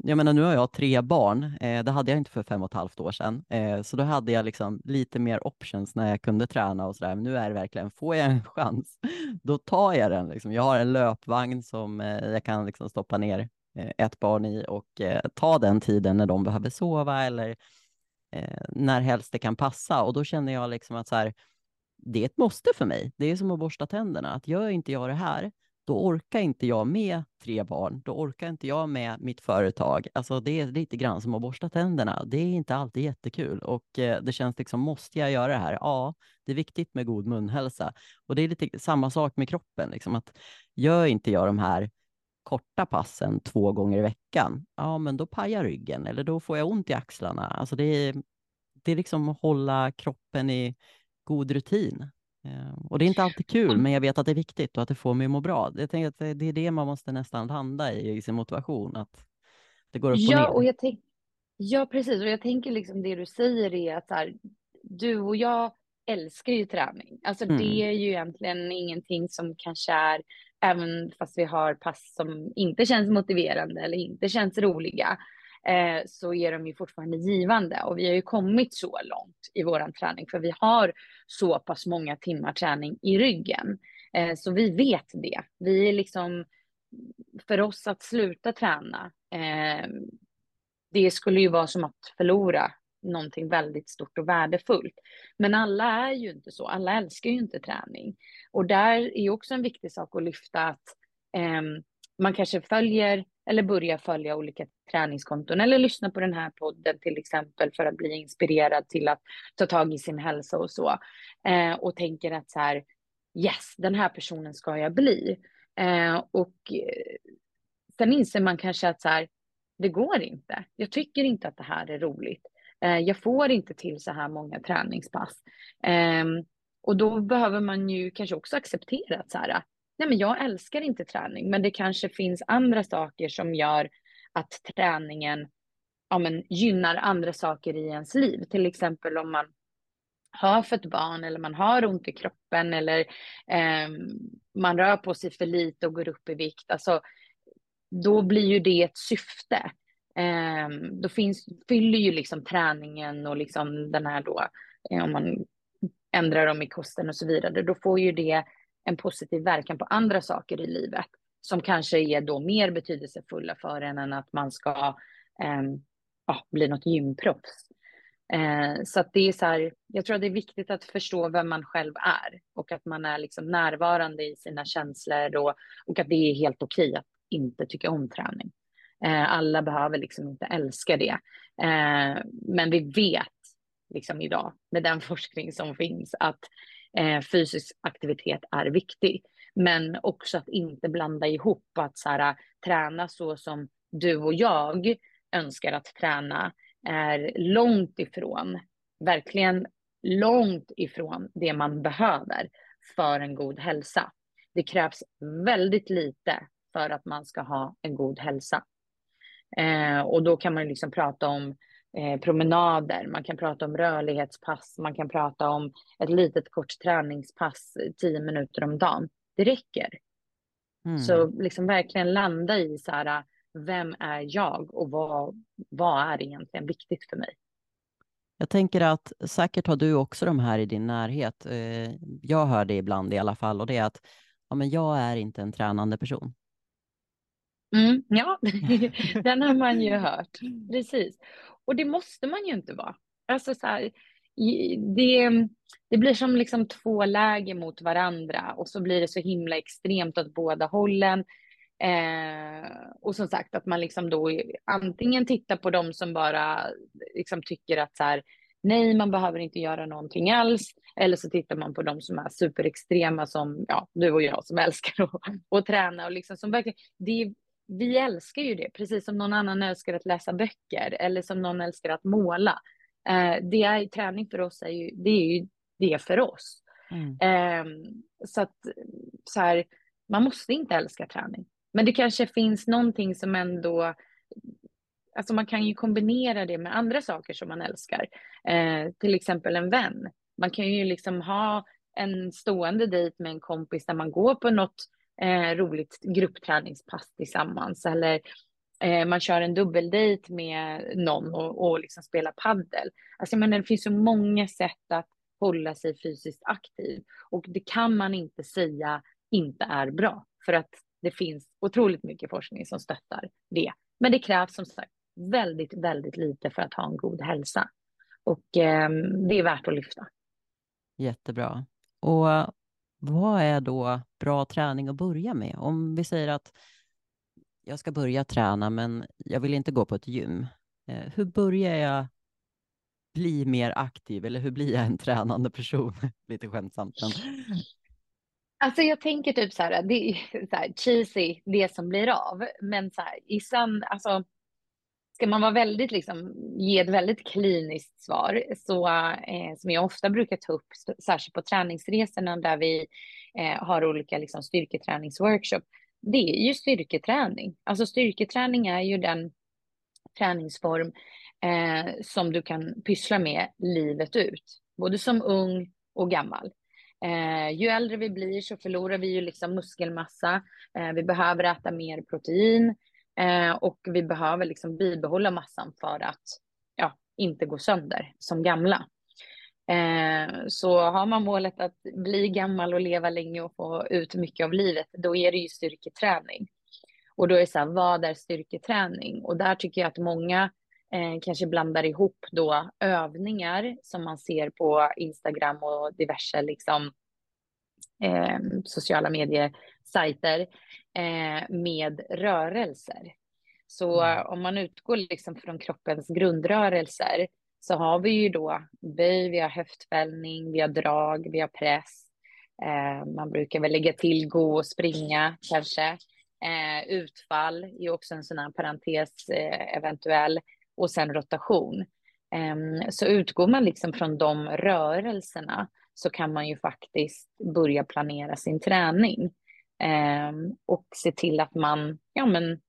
Jag menar, nu har jag tre barn. Eh, det hade jag inte för fem och ett halvt år sedan, eh, så då hade jag liksom lite mer options när jag kunde träna och sådär. Men nu är det verkligen, får jag en chans, då tar jag den. Liksom. Jag har en löpvagn som eh, jag kan liksom stoppa ner Eh, ett barn i och eh, ta den tiden när de behöver sova eller eh, när helst det kan passa. Och då känner jag liksom att så här, det är ett måste för mig. Det är som att borsta tänderna. Att gör inte jag det här, då orkar inte jag med tre barn. Då orkar inte jag med mitt företag. Alltså det är lite grann som att borsta tänderna. Det är inte alltid jättekul och det känns liksom, måste jag göra det här? Ja, det är viktigt med god munhälsa och det är lite samma sak med kroppen. Liksom att gör inte jag de här korta passen två gånger i veckan, ja men då pajar ryggen eller då får jag ont i axlarna. Alltså det är, det är liksom att hålla kroppen i god rutin. Eh, och det är inte alltid kul, men jag vet att det är viktigt och att det får mig att må bra. Jag tänker att det är det man måste nästan landa i, i sin motivation, att det går upp
ja,
och
ner. Och jag tänk, ja, precis. Och jag tänker liksom det du säger är att här, du och jag älskar ju träning. Alltså mm. det är ju egentligen ingenting som kanske är, även fast vi har pass som inte känns motiverande eller inte känns roliga, eh, så är de ju fortfarande givande. Och vi har ju kommit så långt i våran träning, för vi har så pass många timmar träning i ryggen. Eh, så vi vet det. Vi är liksom, för oss att sluta träna, eh, det skulle ju vara som att förlora någonting väldigt stort och värdefullt. Men alla är ju inte så, alla älskar ju inte träning. Och där är också en viktig sak att lyfta att eh, man kanske följer eller börjar följa olika träningskonton eller lyssna på den här podden till exempel för att bli inspirerad till att ta tag i sin hälsa och så. Eh, och tänker att så här, yes, den här personen ska jag bli. Eh, och eh, sen inser man kanske att så här, det går inte. Jag tycker inte att det här är roligt. Eh, jag får inte till så här många träningspass. Ehm, och då behöver man ju kanske också acceptera att så här, nej men jag älskar inte träning, men det kanske finns andra saker som gör att träningen ja, men, gynnar andra saker i ens liv. Till exempel om man har fött barn eller man har ont i kroppen eller eh, man rör på sig för lite och går upp i vikt. Alltså, då blir ju det ett syfte. Eh, då finns, fyller ju liksom träningen och liksom den här då, eh, om man ändrar dem i kosten och så vidare, då får ju det en positiv verkan på andra saker i livet som kanske är då mer betydelsefulla för en än att man ska eh, ja, bli något gymproffs. Eh, så att det är så här, jag tror att det är viktigt att förstå vem man själv är och att man är liksom närvarande i sina känslor och, och att det är helt okej att inte tycka om träning. Eh, alla behöver liksom inte älska det. Eh, men vi vet liksom idag med den forskning som finns att eh, fysisk aktivitet är viktig. Men också att inte blanda ihop att så här, träna så som du och jag önskar att träna är långt ifrån, verkligen långt ifrån det man behöver för en god hälsa. Det krävs väldigt lite för att man ska ha en god hälsa. Eh, och då kan man liksom prata om eh, promenader, man kan prata om rörlighetspass, man kan prata om ett litet kort träningspass, tio minuter om dagen. Det räcker. Mm. Så liksom verkligen landa i så här, vem är jag och vad, vad är egentligen viktigt för mig?
Jag tänker att säkert har du också de här i din närhet. Eh, jag hör det ibland i alla fall och det är att ja, men jag är inte en tränande person.
Mm, ja, den har man ju hört. Precis. Och det måste man ju inte vara. Alltså så här, det, det blir som liksom två läger mot varandra och så blir det så himla extremt åt båda hållen. Eh, och som sagt att man liksom då antingen tittar på dem som bara liksom tycker att så här, nej, man behöver inte göra någonting alls. Eller så tittar man på dem som är superextrema som ja, du och jag som älskar att, att träna och liksom som verkligen, det, vi älskar ju det, precis som någon annan älskar att läsa böcker eller som någon älskar att måla. Eh, det är träning för oss, är ju, det är ju det för oss. Mm. Eh, så att så här, man måste inte älska träning. Men det kanske finns någonting som ändå, alltså man kan ju kombinera det med andra saker som man älskar. Eh, till exempel en vän. Man kan ju liksom ha en stående dejt med en kompis där man går på något eh, roligt gruppträningspass tillsammans eller eh, man kör en dubbeldejt med någon och, och liksom spelar paddel. Alltså jag menar, det finns så många sätt att hålla sig fysiskt aktiv och det kan man inte säga inte är bra för att det finns otroligt mycket forskning som stöttar det. Men det krävs som sagt väldigt, väldigt lite för att ha en god hälsa och eh, det är värt att lyfta.
Jättebra. Och vad är då bra träning att börja med? Om vi säger att jag ska börja träna, men jag vill inte gå på ett gym. Eh, hur börjar jag bli mer aktiv eller hur blir jag en tränande person? Lite skämtsamt. Men...
Alltså jag tänker typ så här, det är så här, cheesy, det som blir av. Men så här, i sann, alltså ska man vara väldigt, liksom, ge ett väldigt kliniskt svar, så eh, som jag ofta brukar ta upp, särskilt på träningsresorna där vi eh, har olika liksom, styrketräningsworkshop, det är ju styrketräning. Alltså styrketräning är ju den träningsform eh, som du kan pyssla med livet ut, både som ung och gammal. Eh, ju äldre vi blir så förlorar vi ju liksom muskelmassa. Eh, vi behöver äta mer protein eh, och vi behöver liksom bibehålla massan för att ja, inte gå sönder som gamla. Eh, så har man målet att bli gammal och leva länge och få ut mycket av livet, då är det ju styrketräning. Och då är det så här, vad är styrketräning? Och där tycker jag att många eh, kanske blandar ihop då övningar som man ser på Instagram och diverse liksom, eh, sociala mediesajter med rörelser. Så mm. om man utgår liksom från kroppens grundrörelser så har vi ju då böj, vi har höftfällning, vi har drag, vi har press. Eh, man brukar väl lägga till gå och springa kanske. Eh, utfall är också en sån här parentes eh, eventuell och sen rotation. Eh, så utgår man liksom från de rörelserna så kan man ju faktiskt börja planera sin träning Eh, och se till att man ja, men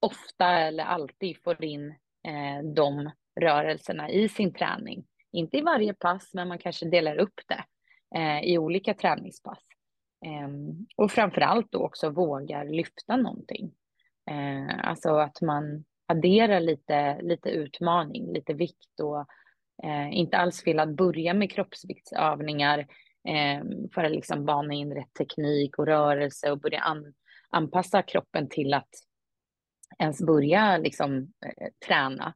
ofta eller alltid får in eh, de rörelserna i sin träning. Inte i varje pass, men man kanske delar upp det eh, i olika träningspass. Ehm, och framför allt då också vågar lyfta någonting. Eh, alltså att man adderar lite, lite utmaning, lite vikt och eh, inte alls vill att börja med kroppsviktsövningar eh, Eh, för att liksom bana in rätt teknik och rörelse och börja an, anpassa kroppen till att ens börja liksom eh, träna.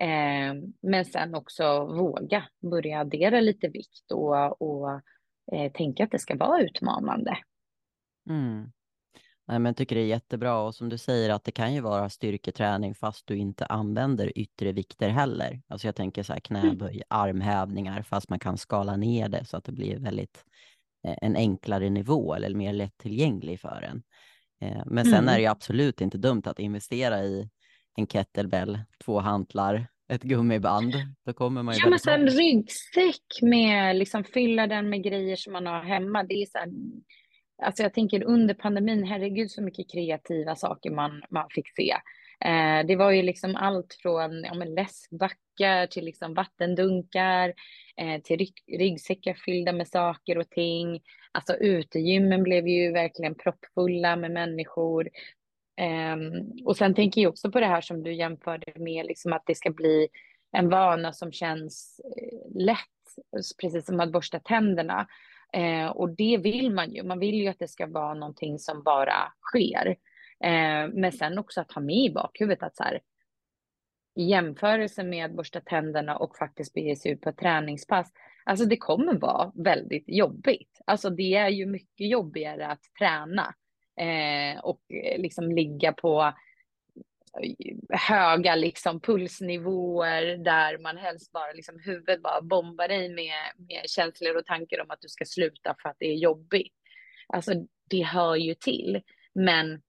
Eh, men sen också våga börja addera lite vikt och, och eh, tänka att det ska vara utmanande.
Mm. Nej, men jag tycker det är jättebra och som du säger att det kan ju vara styrketräning fast du inte använder yttre vikter heller. Alltså jag tänker så här knäböj, mm. armhävningar fast man kan skala ner det så att det blir väldigt eh, en enklare nivå eller mer lättillgänglig för en. Eh, men sen mm. är det ju absolut inte dumt att investera i en kettlebell, två hantlar, ett gummiband. Då kommer man ju
ja, men sen ryggsäck med, liksom fylla den med grejer som man har hemma. Det är så här, alltså jag tänker under pandemin, herregud så mycket kreativa saker man, man fick se. Eh, det var ju liksom allt från ja, men läskbackar till liksom vattendunkar, eh, till rygg, ryggsäckar fyllda med saker och ting. Alltså utegymmen blev ju verkligen proppfulla med människor. Eh, och sen tänker jag också på det här som du jämförde med, liksom att det ska bli en vana som känns eh, lätt, precis som att borsta tänderna. Eh, och det vill man ju, man vill ju att det ska vara någonting som bara sker. Eh, men sen också att ha med i bakhuvudet att så här, i jämförelse med att borsta tänderna och faktiskt bege sig ut på ett träningspass, alltså det kommer vara väldigt jobbigt. Alltså det är ju mycket jobbigare att träna eh, och eh, liksom ligga på höga liksom pulsnivåer där man helst bara liksom huvudet bara bombar dig med, med känslor och tankar om att du ska sluta för att det är jobbigt. Alltså det hör ju till, men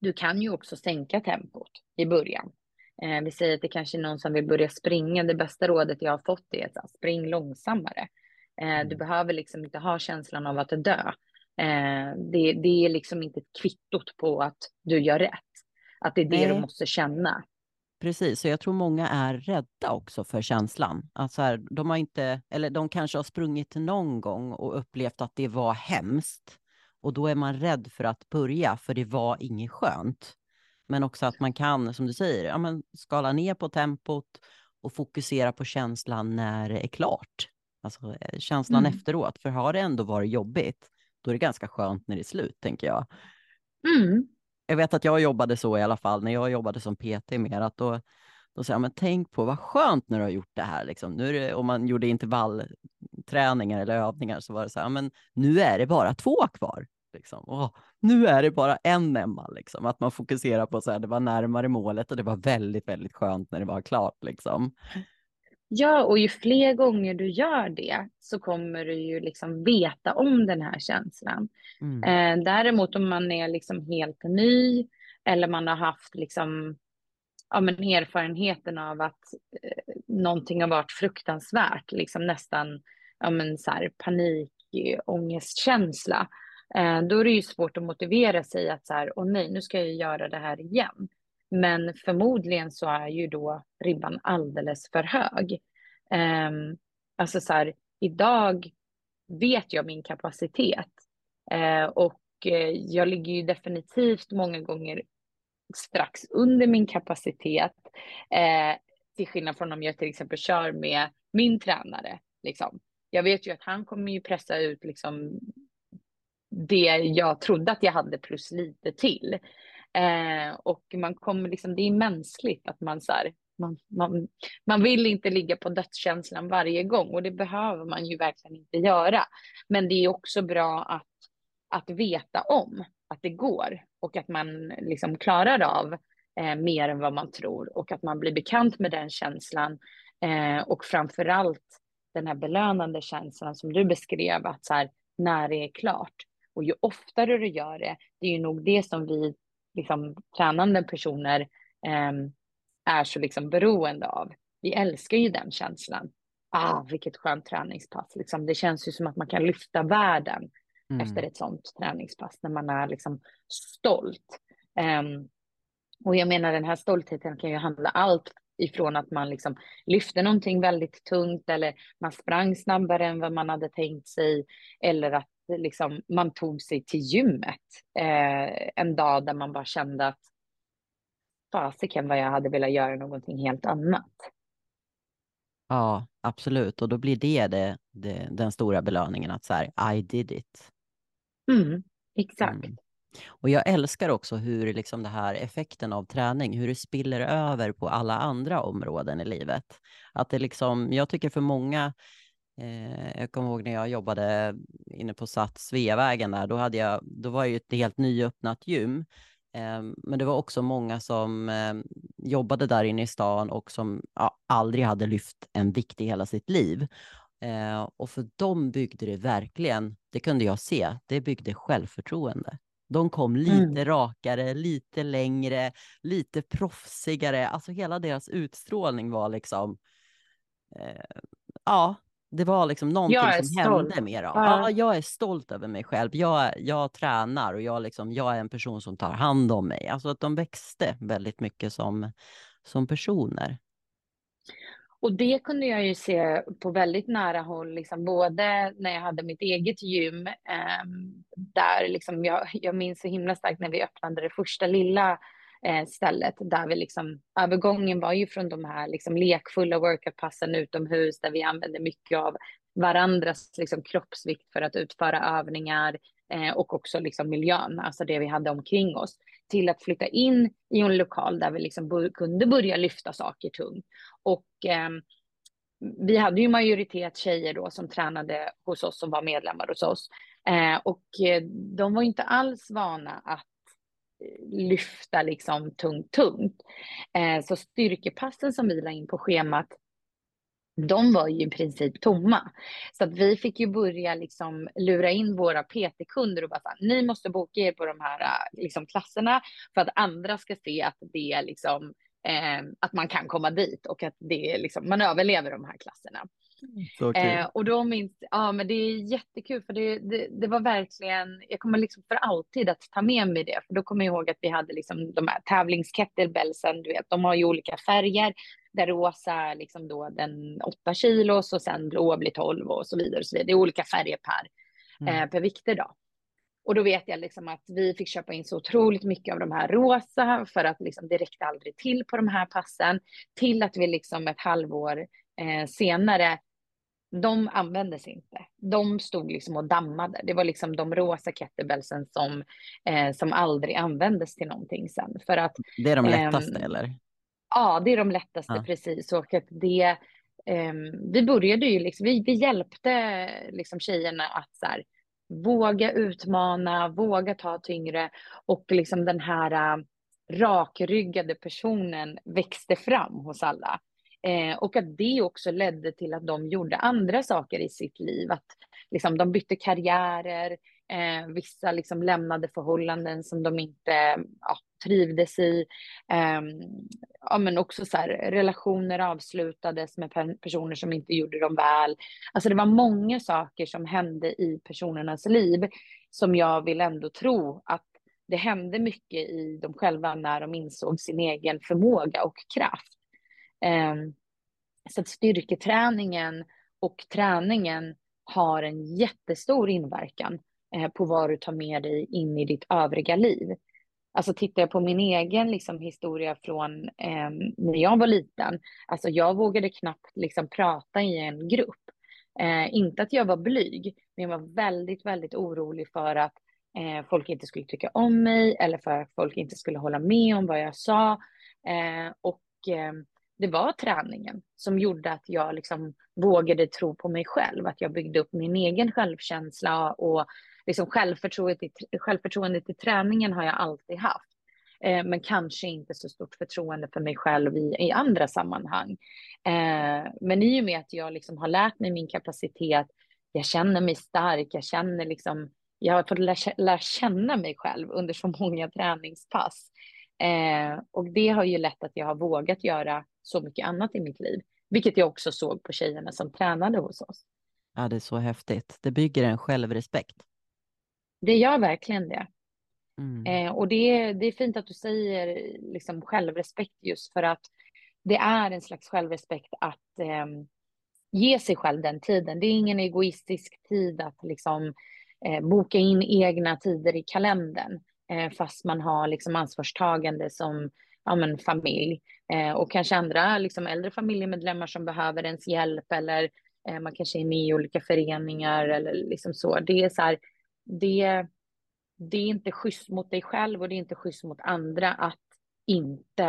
du kan ju också sänka tempot i början. Eh, vi säger att det kanske är någon som vill börja springa. Det bästa rådet jag har fått är att spring långsammare. Eh, du mm. behöver liksom inte ha känslan av att dö. Eh, det, det är liksom inte ett kvittot på att du gör rätt. Att det är det Nej. du måste känna.
Precis, så jag tror många är rädda också för känslan. Alltså här, de har inte, eller de kanske har sprungit någon gång och upplevt att det var hemskt. Och då är man rädd för att börja, för det var inget skönt. Men också att man kan, som du säger, ja, men skala ner på tempot och fokusera på känslan när det är klart. Alltså eh, känslan mm. efteråt. För har det ändå varit jobbigt, då är det ganska skönt när det är slut, tänker jag.
Mm.
Jag vet att jag jobbade så i alla fall, när jag jobbade som PT mer, att då, då säger jag, men tänk på vad skönt när du har gjort det här. Liksom. Nu är det, om man gjorde intervallträningar eller övningar så var det så här, men nu är det bara två kvar. Liksom. Åh, nu är det bara en Emma, liksom. att man fokuserar på att det var närmare målet och det var väldigt, väldigt skönt när det var klart. Liksom.
Ja, och ju fler gånger du gör det så kommer du ju liksom veta om den här känslan. Mm. Eh, däremot om man är liksom helt ny eller man har haft liksom, ja, men erfarenheten av att eh, någonting har varit fruktansvärt, liksom nästan ja, men så här, panik, ångestkänsla. Eh, då är det ju svårt att motivera sig att så här, åh nej, nu ska jag göra det här igen. Men förmodligen så är ju då ribban alldeles för hög. Um, alltså så här, idag vet jag min kapacitet uh, och uh, jag ligger ju definitivt många gånger strax under min kapacitet. Uh, till skillnad från om jag till exempel kör med min tränare. Liksom. Jag vet ju att han kommer ju pressa ut liksom det jag trodde att jag hade plus lite till. Eh, och man kommer liksom, det är mänskligt att man så här, man, man, man vill inte ligga på dödskänslan varje gång och det behöver man ju verkligen inte göra. Men det är också bra att, att veta om att det går och att man liksom klarar av eh, mer än vad man tror och att man blir bekant med den känslan eh, och framför allt den här belönande känslan som du beskrev att så här, när det är klart och ju oftare du gör det, det är ju nog det som vi liksom, tränande personer eh, är så liksom beroende av. Vi älskar ju den känslan. Ah, vilket skönt träningspass. Liksom, det känns ju som att man kan lyfta världen mm. efter ett sånt träningspass när man är liksom stolt. Um, och jag menar den här stoltheten kan ju handla allt ifrån att man liksom lyfte någonting väldigt tungt eller man sprang snabbare än vad man hade tänkt sig eller att liksom, man tog sig till gymmet eh, en dag där man bara kände att fasiken vad jag hade velat göra någonting helt annat.
Ja, absolut. Och då blir det, det, det den stora belöningen att så här, I did it.
Mm, exakt. Mm.
Och jag älskar också hur liksom det här effekten av träning, hur det spiller över på alla andra områden i livet. Att det liksom, jag tycker för många, eh, jag kommer ihåg när jag jobbade inne på SAT Sveavägen där, då, hade jag, då var det ett helt nyöppnat gym. Eh, men det var också många som eh, jobbade där inne i stan och som ja, aldrig hade lyft en vikt i hela sitt liv. Eh, och för dem byggde det verkligen, det kunde jag se, det byggde självförtroende. De kom lite mm. rakare, lite längre, lite proffsigare. Alltså hela deras utstrålning var liksom, eh, ja, det var liksom någonting som stolt. hände med dem. Ja. ja. jag är stolt över mig själv. Jag, jag tränar och jag, liksom, jag är en person som tar hand om mig. Alltså att de växte väldigt mycket som, som personer.
Och det kunde jag ju se på väldigt nära håll, liksom, både när jag hade mitt eget gym, eh, där liksom jag, jag minns så himla starkt när vi öppnade det första lilla eh, stället, där vi liksom, övergången var ju från de här liksom, lekfulla workoutpassen utomhus, där vi använde mycket av varandras liksom, kroppsvikt för att utföra övningar eh, och också liksom, miljön, alltså det vi hade omkring oss till att flytta in i en lokal där vi liksom kunde börja lyfta saker tungt. Och eh, vi hade ju majoritet tjejer då som tränade hos oss som var medlemmar hos oss. Eh, och eh, de var inte alls vana att lyfta liksom tungt, tungt. Eh, så styrkepassen som vi la in på schemat de var ju i princip tomma. Så att vi fick ju börja liksom lura in våra PT-kunder och bara så ni måste boka er på de här eh, liksom, klasserna för att andra ska se att det är liksom eh, att man kan komma dit och att det är liksom, man överlever de här klasserna. Eh, och då minns, ja men det är jättekul för det, det, det, var verkligen, jag kommer liksom för alltid att ta med mig det, för då kommer jag ihåg att vi hade liksom de här tävlingskettlebellsen, du vet, de har ju olika färger, där rosa är liksom då den 8 kilos och sen blå blir 12 och så vidare. Och så vidare. Det är olika färger per, mm. eh, per vikter då. Och då vet jag liksom att vi fick köpa in så otroligt mycket av de här rosa för att liksom det räckte aldrig till på de här passen. Till att vi liksom ett halvår eh, senare de användes inte. De stod liksom och dammade. Det var liksom de rosa kettlebellsen som, eh, som aldrig användes till någonting sen. För att,
det är de lättaste eh, eller?
Ja, det är de lättaste, ja. precis. Och att det, um, vi började ju liksom, vi, vi hjälpte liksom tjejerna att så här, våga utmana, våga ta tyngre och liksom den här uh, rakryggade personen växte fram hos alla. Eh, och att det också ledde till att de gjorde andra saker i sitt liv. Att liksom, de bytte karriärer, eh, vissa liksom lämnade förhållanden som de inte ja, trivdes i. Eh, ja, men också så här, relationer avslutades med personer som inte gjorde dem väl. Alltså det var många saker som hände i personernas liv som jag vill ändå tro att det hände mycket i dem själva när de insåg sin egen förmåga och kraft. Ehm, så att styrketräningen och träningen har en jättestor inverkan eh, på vad du tar med dig in i ditt övriga liv. Alltså tittar jag på min egen liksom, historia från eh, när jag var liten, alltså jag vågade knappt liksom, prata i en grupp. Eh, inte att jag var blyg, men jag var väldigt, väldigt orolig för att eh, folk inte skulle tycka om mig eller för att folk inte skulle hålla med om vad jag sa. Eh, och ehm, det var träningen som gjorde att jag liksom vågade tro på mig själv, att jag byggde upp min egen självkänsla och liksom självförtroendet, i, självförtroendet i träningen har jag alltid haft. Eh, men kanske inte så stort förtroende för mig själv i, i andra sammanhang. Eh, men i och med att jag liksom har lärt mig min kapacitet, jag känner mig stark, jag känner liksom, jag har fått lära, lära känna mig själv under så många träningspass. Eh, och det har ju lett att jag har vågat göra så mycket annat i mitt liv, vilket jag också såg på tjejerna som tränade hos oss.
Ja, det är så häftigt. Det bygger en självrespekt.
Det gör verkligen det. Mm. Eh, och det, det är fint att du säger liksom självrespekt just för att det är en slags självrespekt att eh, ge sig själv den tiden. Det är ingen egoistisk tid att liksom eh, boka in egna tider i kalendern fast man har liksom ansvarstagande som ja, men, familj eh, och kanske andra liksom, äldre familjemedlemmar som behöver ens hjälp eller eh, man kanske är med i olika föreningar eller liksom så. Det är så här, det, det är inte schysst mot dig själv och det är inte schysst mot andra att inte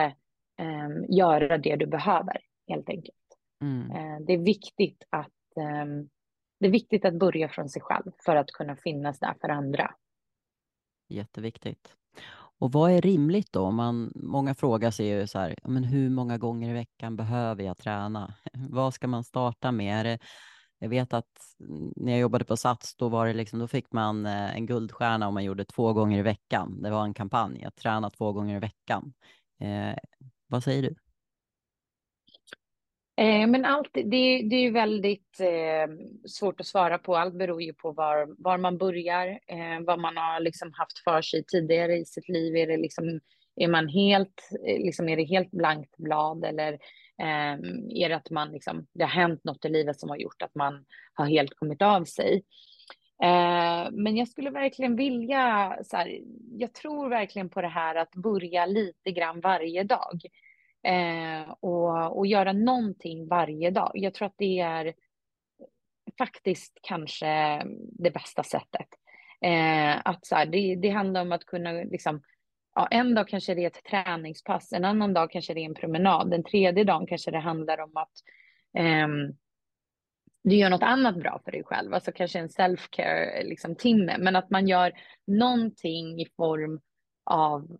eh, göra det du behöver helt enkelt. Mm. Eh, det är viktigt att ehm, det är viktigt att börja från sig själv för att kunna finnas där för andra.
Jätteviktigt. Och vad är rimligt då? Man, många frågar sig ju så här, men hur många gånger i veckan behöver jag träna? vad ska man starta med? Det, jag vet att när jag jobbade på Sats, då, var det liksom, då fick man eh, en guldstjärna om man gjorde två gånger i veckan. Det var en kampanj, att träna två gånger i veckan. Eh, vad säger du?
Eh, men allt, det, det är ju väldigt eh, svårt att svara på. Allt beror ju på var, var man börjar, eh, vad man har liksom haft för sig tidigare i sitt liv. Är, det liksom, är, man helt, eh, liksom, är det helt blankt blad eller eh, är det att man liksom, det har hänt något i livet som har gjort att man har helt kommit av sig? Eh, men jag skulle verkligen vilja, så här, jag tror verkligen på det här att börja lite grann varje dag eh, och, och göra någonting varje dag. Jag tror att det är faktiskt kanske det bästa sättet. Eh, att så här, det, det handlar om att kunna liksom, ja, en dag kanske det är ett träningspass, en annan dag kanske det är en promenad, den tredje dagen kanske det handlar om att eh, du gör något annat bra för dig själv, alltså kanske en self-care liksom, timme, men att man gör någonting i form av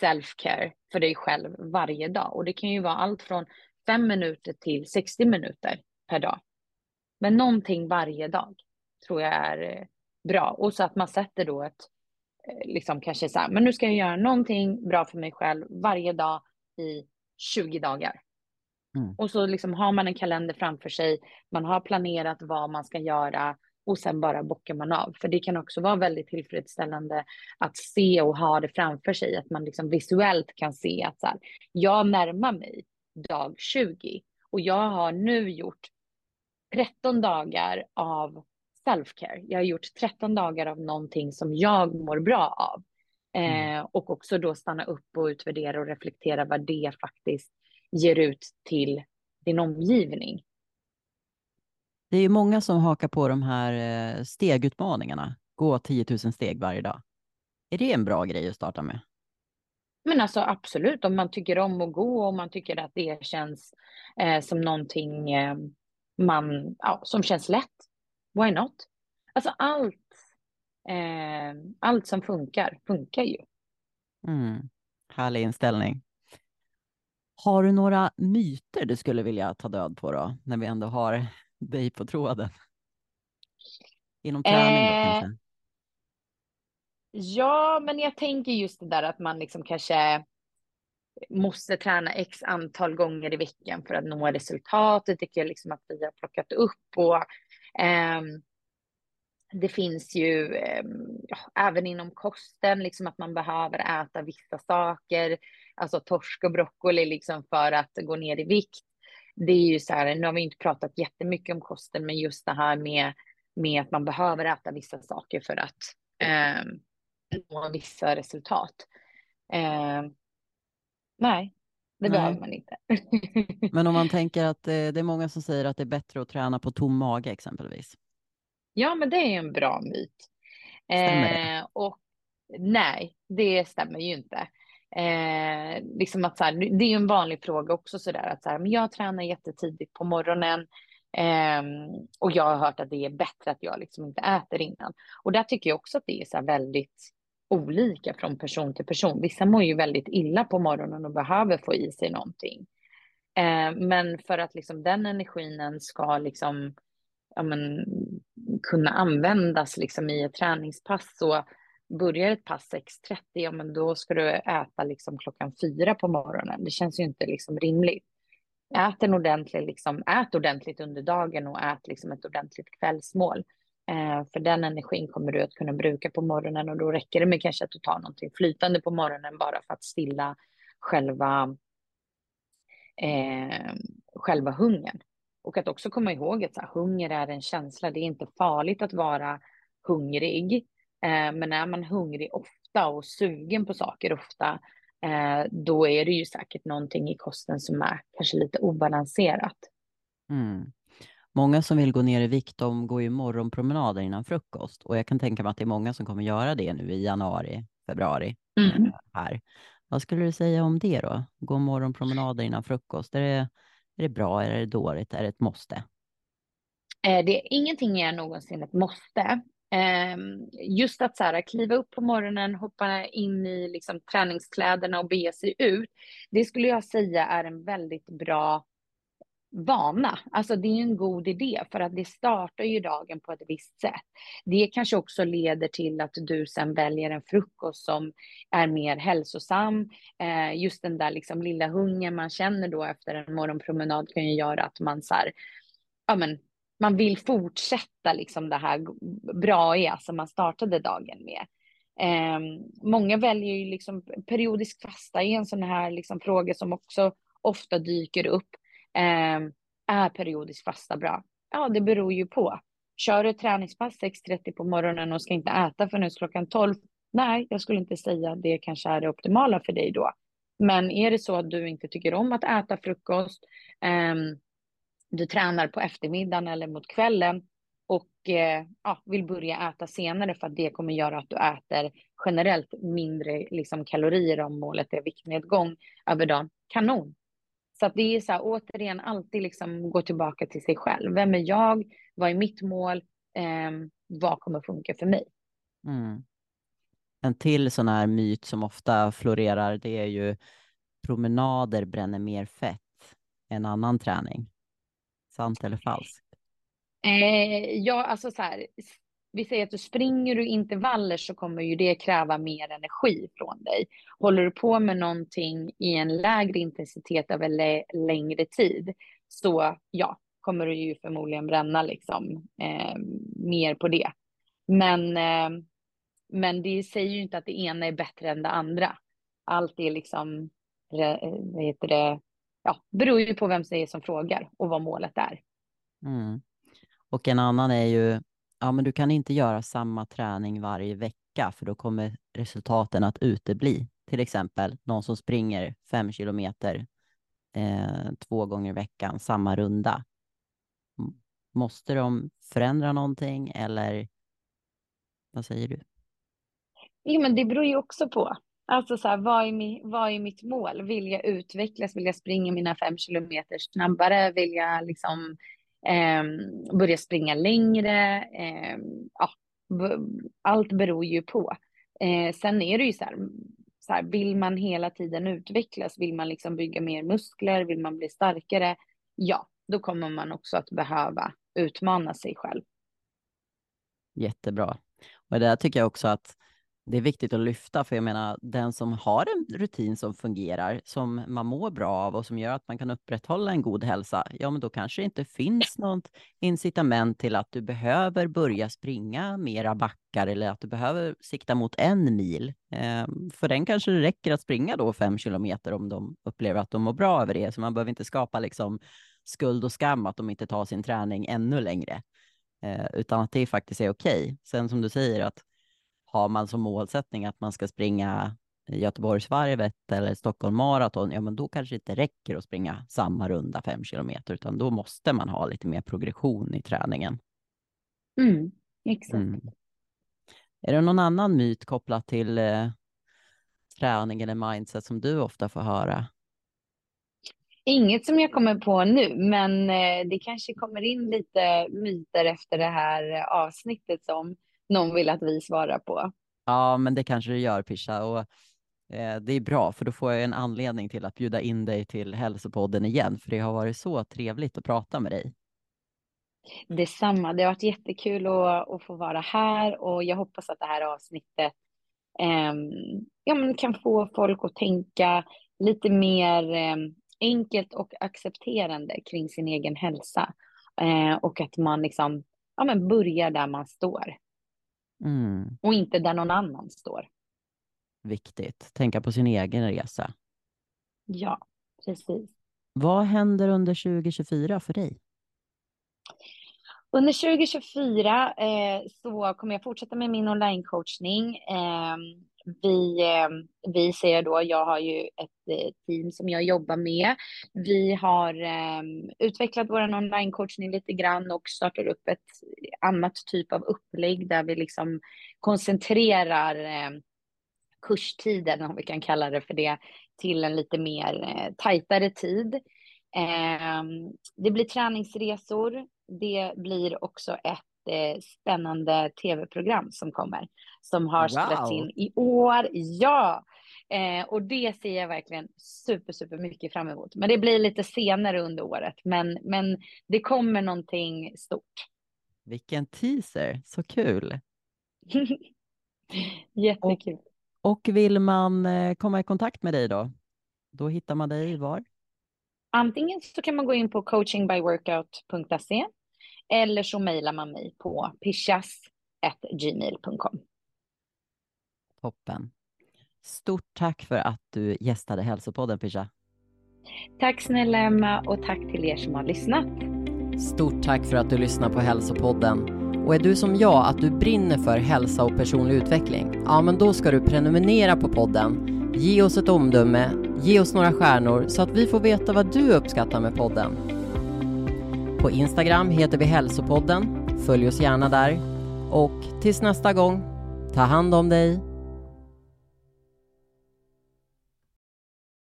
self-care för dig själv varje dag. Och det kan ju vara allt från fem minuter till 60 minuter per dag. Men någonting varje dag tror jag är eh, bra. Och så att man sätter då ett, eh, liksom kanske så här, men nu ska jag göra någonting bra för mig själv varje dag i 20 dagar. Mm. Och så liksom har man en kalender framför sig, man har planerat vad man ska göra och sen bara bockar man av. För det kan också vara väldigt tillfredsställande att se och ha det framför sig, att man liksom visuellt kan se att så här, jag närmar mig dag 20 och jag har nu gjort 13 dagar av self-care. Jag har gjort 13 dagar av någonting som jag mår bra av. Mm. Eh, och också då stanna upp och utvärdera och reflektera vad det faktiskt ger ut till din omgivning.
Det är ju många som hakar på de här eh, stegutmaningarna. Gå 10 000 steg varje dag. Är det en bra grej att starta med?
Men alltså absolut, om man tycker om att gå och man tycker att det känns eh, som någonting eh, man, ja, som känns lätt. Why not? Alltså allt, eh, allt som funkar, funkar ju.
Mm. Härlig inställning. Har du några myter du skulle vilja ta död på då, när vi ändå har dig på tråden? Inom träning då
Eh,
kanske?
ja, men jag tänker just det där att man liksom kanske måste träna x antal gånger i veckan för att nå resultat. Det tycker jag liksom att vi har plockat upp och eh, det finns ju eh, ja, även inom kosten, liksom att man behöver äta vissa saker, alltså torsk och broccoli liksom för att gå ner i vikt. Det är ju så här, nu har vi inte pratat jättemycket om kosten, men just det här med, med att man behöver äta vissa saker för att eh, nå vissa resultat. Eh, nej, det
Nej.
behöver man inte.
Men om man tänker att eh, det är många som säger att det är bättre att träna på tom mage exempelvis.
Ja, men det är en bra myt.
Stämmer det?
Eh, och nej, det stämmer ju inte. Eh, liksom att så här, det är ju en vanlig fråga också så där att så här, men jag tränar jättetidigt på morgonen eh, och jag har hört att det är bättre att jag liksom inte äter innan. Och där tycker jag också att det är så här väldigt olika från person till person. Vissa mår ju väldigt illa på morgonen och behöver få i sig någonting. Eh, men för att liksom den energin ska liksom ja, men, kunna användas liksom i ett träningspass. Så börjar ett pass 6.30, ja men då ska du äta liksom klockan fyra på morgonen. Det känns ju inte liksom rimligt. Ät en ordentlig, liksom, ät ordentligt under dagen och ät liksom ett ordentligt kvällsmål. Eh, för den energin kommer du att kunna bruka på morgonen och då räcker det med kanske att du tar någonting flytande på morgonen bara för att stilla själva, eh, själva hungern. Och att också komma ihåg att så här, hunger är en känsla. Det är inte farligt att vara hungrig. Eh, men är man hungrig ofta och sugen på saker ofta, eh, då är det ju säkert någonting i kosten som är kanske lite obalanserat.
Mm. Många som vill gå ner i vikt, de går ju morgonpromenader innan frukost och jag kan tänka mig att det är många som kommer göra det nu i januari, februari
Mm.
eh, här. Vad skulle du säga om det då? Gå morgonpromenader innan frukost. Är det, är det bra? Är det dåligt? Är det ett måste?
Det är ingenting är någonsin ett måste. Ehm, just att så här, kliva upp på morgonen, hoppa in i liksom, träningskläderna och bege sig ut. Det skulle jag säga är en väldigt bra vana. Alltså det är en god idé för att det startar ju dagen på ett visst sätt. Det kanske också leder till att du sen väljer en frukost som är mer hälsosam. Ehm, just den där liksom lilla hungern man känner då efter en morgonpromenad kan ju göra att man så här, ja men man vill fortsätta liksom det här braiga alltså som man startade dagen med. Eh, många väljer ju liksom periodisk fasta i en sån här liksom fråga som också ofta dyker upp. Eh, är periodisk fasta bra? Ja, det beror ju på. Kör du ett träningspass 6.30 på morgonen och ska inte äta förrän klockan 12? Nej, jag skulle inte säga att det kanske är det optimala för dig då. Men är det så att du inte tycker om att äta frukost, eh, du tränar på eftermiddagen eller mot kvällen och eh, ja, vill börja äta senare för att det kommer göra att du äter generellt mindre liksom, kalorier om målet är viktnedgång över dagen. Kanon! Så att det är så här, återigen alltid liksom gå tillbaka till sig själv. Vem är jag? Vad är mitt mål? Eh, vad kommer funka för mig?
Mm. En till sån här myt som ofta florerar, det är ju promenader bränner mer fett än annan träning. Sant eller falskt?
Eh, ja, alltså så här, vi säger att du springer du intervaller så kommer ju det kräva mer energi från dig. Håller du på med någonting i en lägre intensitet över längre tid så ja, kommer du ju förmodligen bränna liksom eh, mer på det. Men, eh, men det säger ju inte att det ena är bättre än det andra. Allt är liksom, eh, vad heter det, ja, beror ju på vem det är som frågar och vad målet är.
Mm. Och en annan är ju, ja men du kan inte göra samma träning varje vecka för då kommer resultaten att utebli. Till exempel någon som springer fem kilometer eh, två gånger i veckan, samma runda. Måste de förändra någonting eller vad säger du?
Jo, men det beror ju också på. Alltså så här, vad, är mi, vad är mitt mål? Vill jag utvecklas? Vill jag springa mina fem kilometer snabbare? Vill jag liksom eh, börja springa längre? Eh, ja, allt beror ju på. Eh, sen är det ju så här, så här, vill man hela tiden utvecklas, vill man liksom bygga mer muskler, vill man bli starkare, ja, då kommer man också att behöva utmana sig själv.
Jättebra. Och det där tycker jag också att det är viktigt att lyfta, för jag menar, den som har en rutin som fungerar, som man mår bra av och som gör att man kan upprätthålla en god hälsa, ja, men då kanske det inte finns något incitament till att du behöver börja springa mera backar eller att du behöver sikta mot en mil. Eh, för den kanske det räcker att springa då fem kilometer om de upplever att de mår bra över det, så man behöver inte skapa liksom skuld och skam att de inte tar sin träning ännu längre, eh, utan att det faktiskt är okej. Okay. Sen som du säger att har man som målsättning att man ska springa Göteborgsvarvet eller Stockholm Marathon, ja men då kanske det inte räcker att springa samma runda fem kilometer, utan då måste man ha lite mer progression i träningen.
Mm, exakt. Mm.
Är det någon annan myt kopplat till eh, träning eller mindset som du ofta får höra?
Inget som jag kommer på nu, men eh, det kanske kommer in lite myter efter det här avsnittet som någon vill att vi svarar på.
Ja, men det kanske det gör Pisha och eh, det är bra för då får jag en anledning till att bjuda in dig till hälsopodden igen, för det har varit så trevligt att prata med dig.
Detsamma, det har varit jättekul att, att få vara här och jag hoppas att det här avsnittet eh, ja, men kan få folk att tänka lite mer eh, enkelt och accepterande kring sin egen hälsa eh, och att man liksom ja, men börjar där man står. Mm. Och inte där någon annan står.
Viktigt. Tänka på sin egen resa.
Ja, precis.
Vad händer under 2024 för dig?
Under 2024 eh, så kommer jag fortsätta med min onlinecoachning. Eh, vi, eh, vi ser då, jag har ju ett eh, team som jag jobbar med. Vi har eh, utvecklat vår onlinecoachning lite grann och startar upp ett annat typ av upplägg där vi liksom koncentrerar eh, kurstiden, om vi kan kalla det för det, till en lite mer eh, tajtare tid. Eh, det blir träningsresor. Det blir också ett eh, spännande tv-program som kommer, som har wow. spelats in i år. Ja! Eh, och det ser jag verkligen super, super mycket fram emot. Men det blir lite senare under året, men, men det kommer någonting stort.
Vilken teaser, så kul!
Jättekul.
Och, och vill man eh, komma i kontakt med dig då? Då hittar man dig var?
Antingen så kan man gå in på coachingbyworkout.se eller så mejlar man mig på pishas.gmail.com.
Toppen. Stort tack för att du gästade Hälsopodden Pisha.
Tack snälla Emma och tack till er som har lyssnat.
Stort tack för att du lyssnar på Hälsopodden. Och är du som jag, att du brinner för hälsa och personlig utveckling? Ja, men då ska du prenumerera på podden, ge oss ett omdöme, ge oss några stjärnor så att vi får veta vad du uppskattar med podden. På Instagram heter vi Hälsopodden. Följ oss gärna där. Och tills nästa gång, ta hand om dig